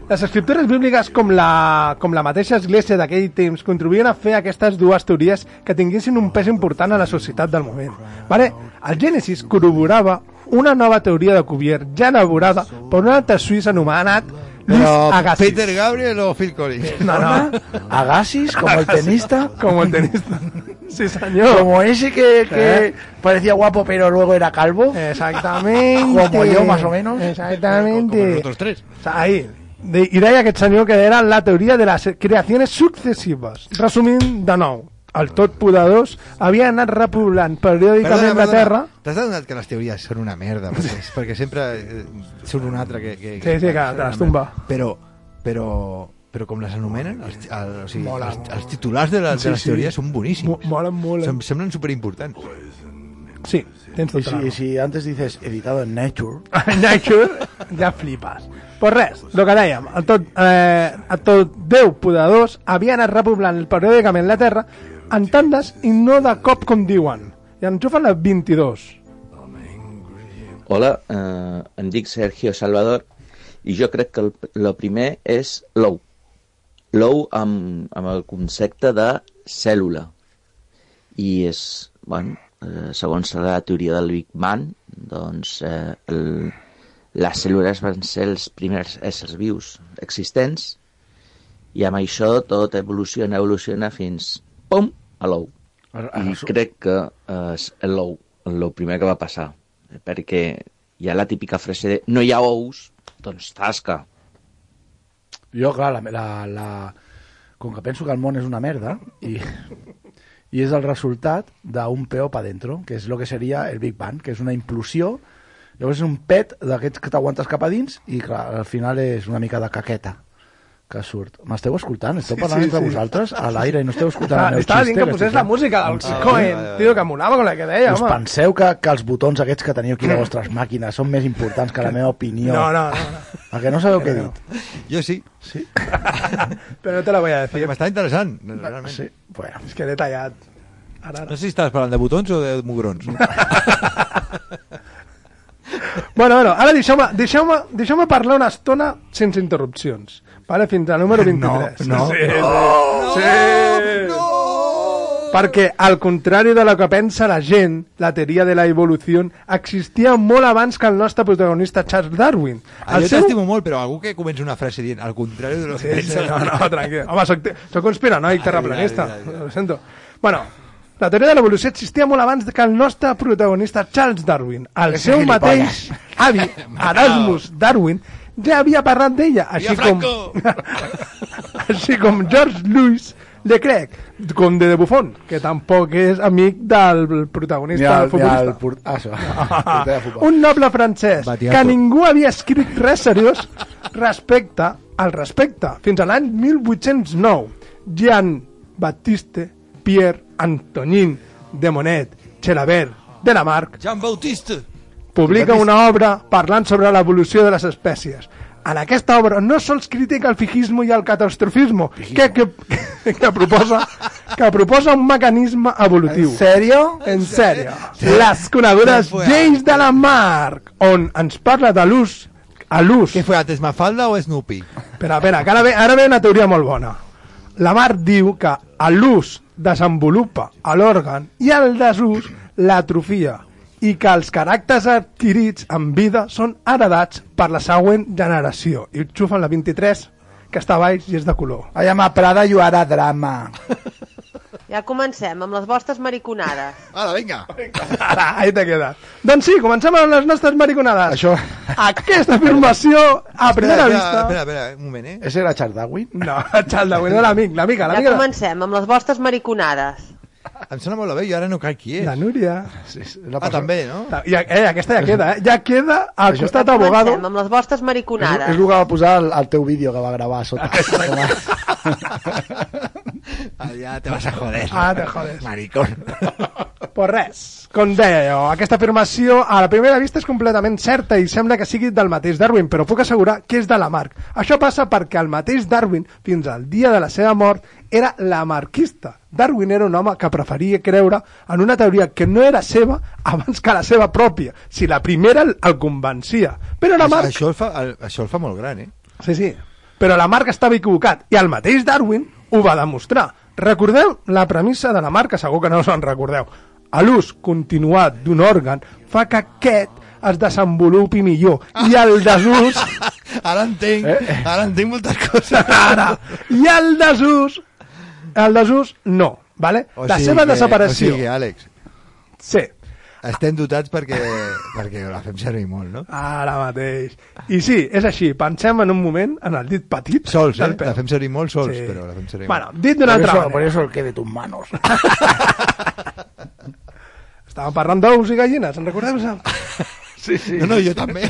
Speaker 7: Les escriptures bíbliques, com la, com la mateixa església d'aquell temps, contribuïen a fer aquestes dues teories que tinguessin un pes important a la societat del moment. Vale? El Gènesis corroborava una nova teoria de Cuvier, ja elaborada per un altre suís anomenat Luis
Speaker 8: Però
Speaker 7: Agassiz.
Speaker 8: Peter Gabriel o Phil Collins?
Speaker 7: No, no.
Speaker 9: Agassiz, como el tenista.
Speaker 7: Como el tenista. Sí, señor.
Speaker 9: Como ese que, que
Speaker 7: Eh.
Speaker 9: parecía guapo pero luego era calvo.
Speaker 7: Exactamente.
Speaker 9: Como yo, más o menos.
Speaker 7: Exactamente.
Speaker 8: Como nosotros tres.
Speaker 7: O sea, ahí. De, I deia aquest senyor que era la teoria de les creacions successives. Resumint de nou, el tot poderós havia anat repoblant periòdicament la Terra...
Speaker 8: T'has adonat que les teories són una merda, perquè, perquè sempre eh, surt un altre que... que,
Speaker 7: Sí, sí, que te les tumba.
Speaker 8: Però, però, però com les anomenen, els, el, o sigui,
Speaker 7: Mola.
Speaker 8: els, els titulars de, la, de
Speaker 7: Sí,
Speaker 8: les
Speaker 7: sí.
Speaker 8: teories són boníssims.
Speaker 7: Mo- molen molt.
Speaker 8: Sem semblen superimportants.
Speaker 7: Sí, tens
Speaker 9: Y
Speaker 7: la
Speaker 9: si, si antes dices editado en Nature,
Speaker 7: Nature, ja flipes. Pues res, el que dèiem, el tot, eh, el tot Déu poderós havia anat repoblant periòdicament la Terra en tandes i no de cop com diuen. I enxufen les 22.
Speaker 41: Hola, eh, em dic Sergio Salvador i jo crec que el, el primer és l'ou. L'ou amb, amb el concepte de cèl·lula. I és, bueno, eh, segons la teoria del Big Bang, doncs eh, el, les cèl·lules van ser els primers éssers vius existents i amb això tot evoluciona, evoluciona fins, pum, a l'ou. I crec que eh, és l'ou, el primer que va passar, perquè hi ha la típica frase de no hi ha ous, doncs tasca.
Speaker 9: Jo, clar, la, la, la... com que penso que el món és una merda i, i és el resultat d'un peó pa dentro, que és el que seria el Big Bang, que és una implosió, llavors és un pet d'aquests que t'aguantes cap a dins i clar, al final és una mica de caqueta que surt. M'esteu escoltant? Esteu
Speaker 7: Sí,
Speaker 9: parlant
Speaker 7: sí,
Speaker 9: entre
Speaker 7: sí.
Speaker 9: vosaltres a l'aire i no esteu escoltant
Speaker 7: Ah,
Speaker 9: el meu
Speaker 7: estava
Speaker 9: xiste?
Speaker 7: dient que posés la música del
Speaker 9: Ah,
Speaker 7: Cohen, tio, que molava con la que deia,
Speaker 9: Us
Speaker 7: home.
Speaker 9: penseu que, que els botons aquests que teniu aquí a les vostres màquines són més importants que la meva opinió?
Speaker 7: No, no, no,
Speaker 9: A que no sabeu què he dit?
Speaker 8: Jo sí.
Speaker 9: Sí.
Speaker 7: Però no te la voy a decir.
Speaker 8: Perquè m'està interessant, realment.
Speaker 9: Sí, bueno.
Speaker 7: És que he detallat. Ara,
Speaker 8: No sé si estaves parlant de botons o de mugrons.
Speaker 7: Bueno, bueno, ara deixeu-me deixeu deixeu parlar una estona sense interrupcions. Vale? Fins al número 23.
Speaker 9: No, no.
Speaker 7: sí, sí. sí. Perquè, al contrari de lo que pensa la gent, la teoria de la evolució existia molt abans que el nostre protagonista Charles Darwin.
Speaker 8: Ah, jo
Speaker 7: seu-
Speaker 8: t'estimo molt, però algú que comença una frase dient al contrari de lo que
Speaker 7: Sí, sí,
Speaker 8: penses.
Speaker 7: no, no, tranquil. Home, soc, soc conspiranoic terraplanista.
Speaker 8: Ai, ai.
Speaker 7: Ho sento. Bueno, la teoria de l'evolució existia molt abans que el nostre protagonista Charles Darwin. El seu mateix avi, Erasmus Darwin, ja havia parlat d'ella, així com, així com George Louis Leclerc, com de, de Buffon, que tampoc és amic del protagonista
Speaker 9: Ni el- ni
Speaker 7: futbolista.
Speaker 9: el port- ah, això. De
Speaker 7: un noble francès
Speaker 9: Batiato.
Speaker 7: que ningú havia escrit res seriós respecte al respecte fins a l'any 1809 Jean Baptiste Pierre Antonin de Monet Chelabert de Lamarck
Speaker 8: Jean Bautista.
Speaker 7: publica una obra parlant sobre l'evolució de les espècies. En aquesta obra no sols critica el fijismo i el catastrofismo, que, que, que, proposa, que proposa un mecanisme evolutiu.
Speaker 9: ¿En serio?
Speaker 7: En sèrio. Les conegudes lleis de la Marc, on ens parla de l'ús a l'ús.
Speaker 8: Què fue antes, Mafalda o Snoopy?
Speaker 7: Espera, espera, que ara ve, ara ve una teoria molt bona. La Marc diu que a l'ús desenvolupa a l'òrgan i el desús l'atrofia i que els caràcters adquirits en vida són heredats per la següent generació. I xufen la 23, que està baix i és de color.
Speaker 9: Am a Prada you are a drama.
Speaker 32: Ja comencem amb les vostres mariconades.
Speaker 8: Ara, vinga.
Speaker 7: Ara, ahí te quedas. Doncs sí, comencem amb les nostres mariconades.
Speaker 9: Això...
Speaker 7: Aquesta afirmació, a primera
Speaker 8: espera,
Speaker 7: vista...
Speaker 8: Espera, espera, un moment, eh?
Speaker 9: Ese era Charles Darwin?
Speaker 7: No, Charles Darwin, no l'amic, l'amica,
Speaker 32: Ja
Speaker 7: l'amica.
Speaker 32: comencem amb les vostres mariconades.
Speaker 8: Em sona molt la veu i ara no cal qui és.
Speaker 7: La Núria.
Speaker 9: Sí, sí,
Speaker 8: Ah, també, no?
Speaker 7: Ja, eh, aquesta ja queda, eh? Ja queda al
Speaker 9: Això-
Speaker 7: costat
Speaker 32: Ja
Speaker 7: abogado.
Speaker 32: comencem amb les vostres
Speaker 9: És,
Speaker 32: mariconades.
Speaker 9: és el que va posar al, al teu vídeo que va gravar a sota.
Speaker 8: Ah, ja te vas a joder.
Speaker 7: Ah, te jodes.
Speaker 8: Maricón.
Speaker 7: Pues res, com deia jo, aquesta afirmació a la primera vista és completament certa i sembla que sigui del mateix Darwin, però puc assegurar que és de Lamarck. Això passa perquè el mateix Darwin, fins al dia de la seva mort, era lamarquista. Darwin era un home que preferia creure en una teoria que no era seva abans que la seva pròpia, si la primera el, el convencia. Però Lamarck...
Speaker 8: Això el, fa, el, això el fa molt gran, eh?
Speaker 7: Sí, sí. Però Lamarck estava equivocat i el mateix Darwin ho va demostrar. Recordeu la premissa de Lamarck, que segur que no us en recordeu. A l'ús continuat d'un òrgan fa que aquest es desenvolupi millor i el desús
Speaker 8: Ara entenc,
Speaker 7: Eh,
Speaker 8: ara entenc moltes coses.
Speaker 7: ara, i el desús el desús no, vale?
Speaker 8: O
Speaker 7: la
Speaker 8: sigui
Speaker 7: seva
Speaker 8: que-
Speaker 7: desaparició
Speaker 8: O sigui, Àlex,
Speaker 7: sí,
Speaker 8: estem dotats perquè, perquè la fem servir molt, no?
Speaker 7: ara mateix i sí, és així, pensem en un moment en el dit petit
Speaker 8: Sols, eh?
Speaker 7: peu.
Speaker 8: La fem servir molt sols,
Speaker 7: Sí.
Speaker 8: però la fem servir
Speaker 7: bueno,
Speaker 8: molt.
Speaker 7: dit d'una
Speaker 9: por,
Speaker 7: altra
Speaker 9: eso,
Speaker 7: manera
Speaker 9: por eso el que de tus manos.
Speaker 7: estàvem parlant d'ous i gallines, en recordeu -se?
Speaker 9: Sí, sí.
Speaker 8: No, no, jo també.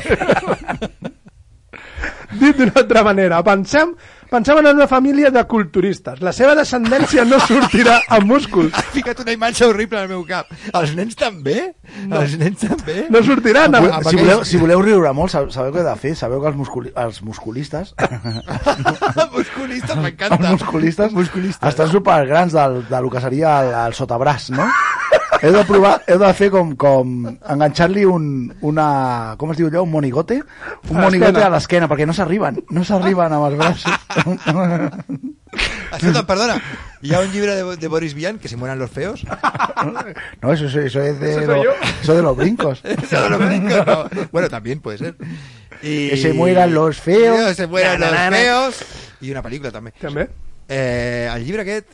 Speaker 7: Dit d'una altra manera, pensem, pensem en una família de culturistes. La seva descendència no sortirà amb músculs.
Speaker 8: Has ficat una imatge horrible al meu cap. Els nens també?
Speaker 7: No.
Speaker 8: Els nens també?
Speaker 7: No sortiran amb...
Speaker 8: Amb
Speaker 9: Si voleu, si voleu riure molt, sab- sabeu què heu de fer? Sabeu que els, musculi els musculistes...
Speaker 8: Musculistes, m'encanta.
Speaker 9: els musculistes,
Speaker 8: Musculistes.
Speaker 9: estan supergrans del, del que seria el, el sotabràs, no? heu de provar, heu de fer com, com enganxar-li un, una, com es diu allò, un monigote? Un
Speaker 7: A
Speaker 9: monigote a l'esquena, perquè no s'arriben, no s'arriben amb els braços.
Speaker 8: Escolta, perdona, hi ha un llibre de, de Boris Vian, que se mueran los feos.
Speaker 9: No, eso, eso, eso es de,
Speaker 8: ¿Eso
Speaker 9: lo- eso de los brincos.
Speaker 8: Eso de los brincos, no. Bueno, también puede ser. I...
Speaker 9: Que se mueran los feos.
Speaker 8: Que se mueran
Speaker 9: Na,
Speaker 8: los
Speaker 9: na, na,
Speaker 8: feos. I una pel·lícula, també.
Speaker 7: També.
Speaker 8: Eh, el llibre aquest,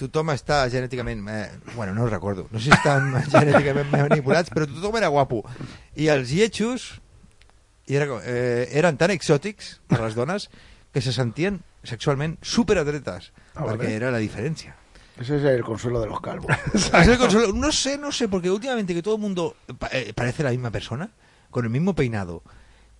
Speaker 8: tothom està genèticament... Eh, bueno, no ho recordo. No sé si estan genèticament manipulats, però tothom era guapo. I els lletjos i era, eh, eren tan exòtics per les dones que se sentien sexualment superatretes,
Speaker 9: Ah,
Speaker 8: perquè
Speaker 9: vale.
Speaker 8: era la diferència.
Speaker 9: Ese es el consuelo de los calvos.
Speaker 8: Es el consuelo. No sé, no sé, porque últimamente que todo el mundo eh, parece la misma persona, con el mismo peinado,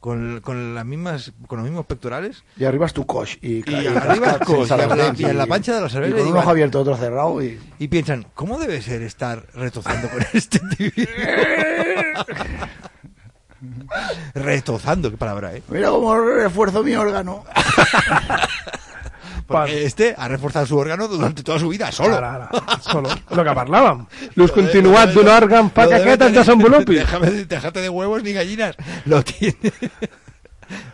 Speaker 8: con, con las mismas, con los mismos pectorales.
Speaker 9: Y arriba es tu coche. Y,
Speaker 8: Y
Speaker 9: y
Speaker 8: arriba el coche, y en la-
Speaker 9: dents,
Speaker 8: y en la pancha de la cerveza
Speaker 9: Y con un ojo abierto, otro cerrado. Y...
Speaker 8: Y piensan, ¿cómo debe ser estar retozando con este individuo? retozando, qué palabra, ¿eh?
Speaker 9: Mira cómo refuerzo mi órgano.
Speaker 8: Porque este ha reforzado su órgano durante toda su vida, solo.
Speaker 7: Ara, ara, solo. Lo que parlàvem. L'ús continuat d'un òrgan fa que aquest es desenvolupi.
Speaker 8: Déjame, déjate de huevos ni gallinas. Lo tiene.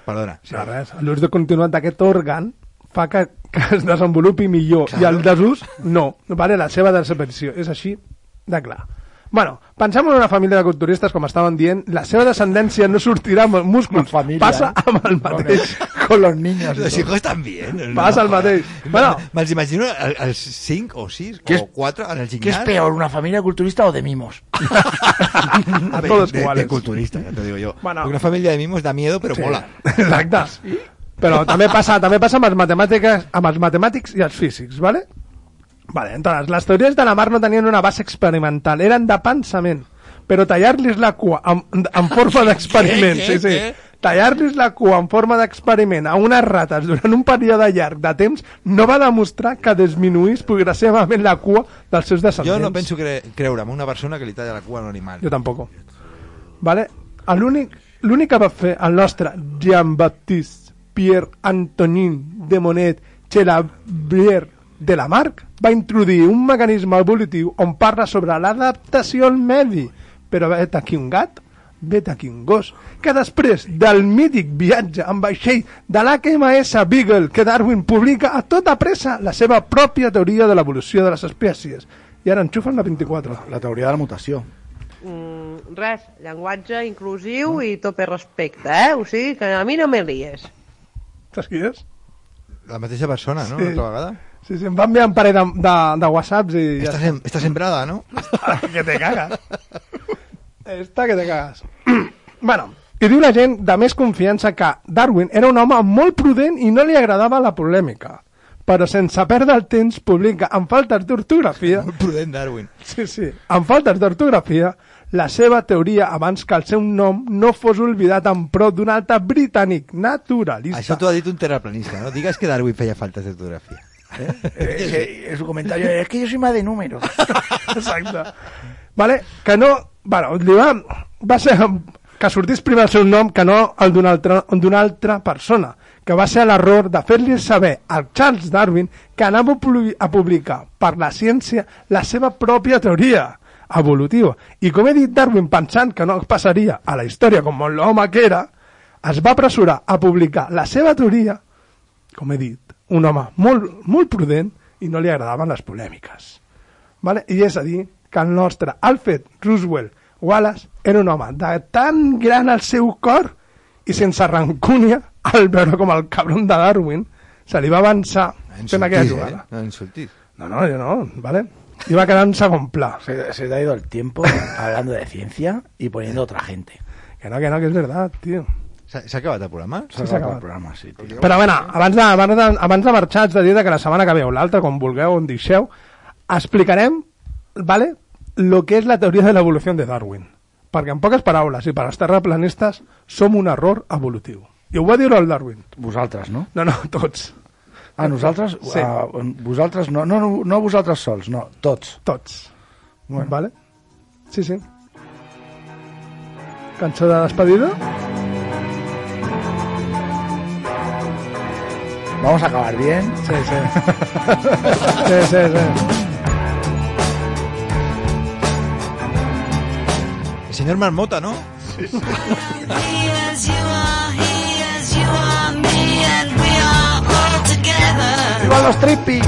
Speaker 8: Perdona.
Speaker 7: No, res. L'ús de continuat d'aquest òrgan fa que, que es desenvolupi millor i el desús no. Vale? La seva desaparició. És així de clar. Bueno, pensem en una família de culturistes, com estaven dient, la seva descendència no sortirà amb els músculs.
Speaker 9: familia,
Speaker 7: Passa
Speaker 9: eh?
Speaker 7: amb el mateix.
Speaker 9: Con los niños.
Speaker 8: Los hijos también. ¿no?
Speaker 7: Passa el mateix. Bueno,
Speaker 8: Me'ls imagino als 5 o 6
Speaker 9: ¿Qué
Speaker 8: o
Speaker 9: es-
Speaker 8: 4 en el
Speaker 9: ¿Qué es peor, una familia culturista o de mimos?
Speaker 8: A ver,
Speaker 7: Todos
Speaker 8: de,
Speaker 7: iguales.
Speaker 8: de culturista, ya te digo yo.
Speaker 7: Bueno.
Speaker 8: Una familia de mimos da miedo, pero
Speaker 7: Sí.
Speaker 8: mola.
Speaker 7: Exacte. Però també passa, també passa amb els matemàtiques, amb els matemàtics i els físics, ¿vale? Vale, entonces, les teories de la mar no tenien una base experimental, eren de pensament. Però tallar-los la cua en, en forma d'experiment, sí, sí. Tallar-los la cua en forma d'experiment a unes rates durant un període llarg de temps no va demostrar que disminuís progressivament la cua dels seus descendents.
Speaker 8: Yo no penso cre creure en una persona que li talla la cua a un animal.
Speaker 7: Jo tampoc. Vale? L'únic l'únic que va fer el nostre Jean-Baptiste Pierre Antonin de Monet Chelabrier de Lamarck va introduir un mecanisme evolutiu on parla sobre l'adaptació al medi. Però vet aquí un gat, vet aquí un gos, que després del mític viatge amb vaixell de l'HMS Beagle que Darwin publica a tota pressa la seva pròpia teoria de l'evolució de les espècies. I ara enxufen la 24.
Speaker 9: La teoria de la mutació.
Speaker 32: Mm, res, llenguatge inclusiu i tope respecte, eh? O sigui, que a mi no me lies.
Speaker 7: Saps qui és?
Speaker 8: La mateixa persona, no?
Speaker 7: Sí.
Speaker 8: Una altra vegada.
Speaker 7: Sí, sí, em va enviar un parell de, de, de whatsapps i... ja
Speaker 8: Está, sem está sembrada, ¿no?
Speaker 7: que te cagas. Esta que te cagas. bueno, i diu la gent de més confiança que Darwin era un home molt prudent i no li agradava la polèmica. Però sense perdre el temps publica amb faltes d'ortografia...
Speaker 8: Molt prudent, Darwin.
Speaker 7: Sí, sí. Amb faltes d'ortografia, la seva teoria abans que el seu nom no fos oblidat en pro d'un altre britànic naturalista.
Speaker 8: Això t'ho ha dit un terraplanista, no? Digues que Darwin feia faltes d'ortografia.
Speaker 9: Eh, eh, en su comentario, es que yo soy más de números.
Speaker 7: Exacte. Vale? Que no... Bueno, li va, va ser que sortís primer el seu nom que no el d'una altra, altra persona, que va ser l'error de fer-li saber al Charles Darwin que anava a publicar per la ciència la seva pròpia teoria evolutiva. I com he dit, Darwin, pensant que no passaria a la història com l'home que era, es va apressurar a publicar la seva teoria, com he dit, un home molt, molt prudent i no li agradaven les polèmiques. Vale? I és a dir, que el nostre Alfred Roosevelt Wallace era un home de tan gran al seu cor i sense rancúnia al veure com el cabron de Darwin se li va avançar fent aquella jugada.
Speaker 8: eh? No insultis.
Speaker 7: No, no, jo no, ¿vale? I va quedar en segon pla.
Speaker 9: Se, se te ha ido el tiempo hablando de ciencia y poniendo otra gente.
Speaker 7: Que no, que no, que és verdad, tio.
Speaker 8: S'ha s'ha acabat el programa?
Speaker 7: Sí, s'ha acabat.
Speaker 9: el programa, sí, tío.
Speaker 7: Però bueno, abans de, abans de, abans de marxar, haig de dir que la setmana que ve o l'altra, com vulgueu, on deixeu, explicarem, ¿vale?, lo que és la teoria de l'evolució de Darwin. Perquè, en poques paraules, i per als terraplanistes, som un error evolutiu. I ho va dir el Darwin.
Speaker 9: Vosaltres, no?
Speaker 7: No, no, tots.
Speaker 9: Ah, nosaltres?
Speaker 7: Sí.
Speaker 9: Ah, vosaltres no, no, no, no vosaltres sols, no, tots.
Speaker 7: Tots. Bueno. Vale? Sí, sí. Cançó de despedida?
Speaker 9: Vamos a acabar bien.
Speaker 7: Sí, sí. sí, sí, sí.
Speaker 8: El señor Marmota, ¿no?
Speaker 9: ¡Viva los
Speaker 42: trippi!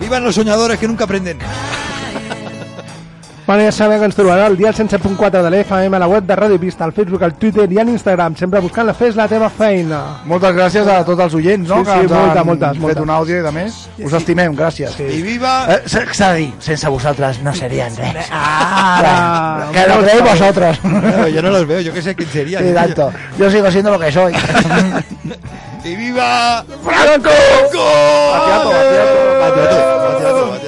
Speaker 8: ¡Vivan los soñadores que nunca aprenden!
Speaker 7: Bueno, ja sabeu que ens trobareu al dia 107.4 de l'FM, a la web de Radio Pista, al Facebook, al Twitter i a l'Instagram, sempre buscant la Fes la teva feina.
Speaker 9: Moltes gràcies a tots els oients, no?
Speaker 7: Sí,
Speaker 9: que
Speaker 7: sí,
Speaker 9: ens
Speaker 7: moltes,
Speaker 9: han
Speaker 7: moltes,
Speaker 9: fet
Speaker 7: moltes.
Speaker 9: un àudio i de més. Us estimem, gràcies.
Speaker 7: Sí.
Speaker 8: I viva...
Speaker 9: Eh, S'ha de dir, sense vosaltres no serien res.
Speaker 7: Ah,
Speaker 9: que lo creéis vosotros.
Speaker 8: Claro, yo no los veo, yo qué sé quién sería.
Speaker 9: Sí, tanto. Yo sigo siendo lo que soy.
Speaker 8: ¡Y viva!
Speaker 9: ¡Franco! Batiato, batiato,
Speaker 8: batiato, batiato, batiato.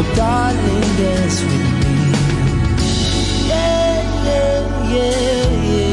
Speaker 43: Oh, darling, dance with me. Yeah, yeah, yeah, yeah.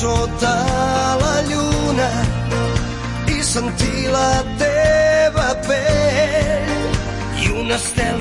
Speaker 43: Sota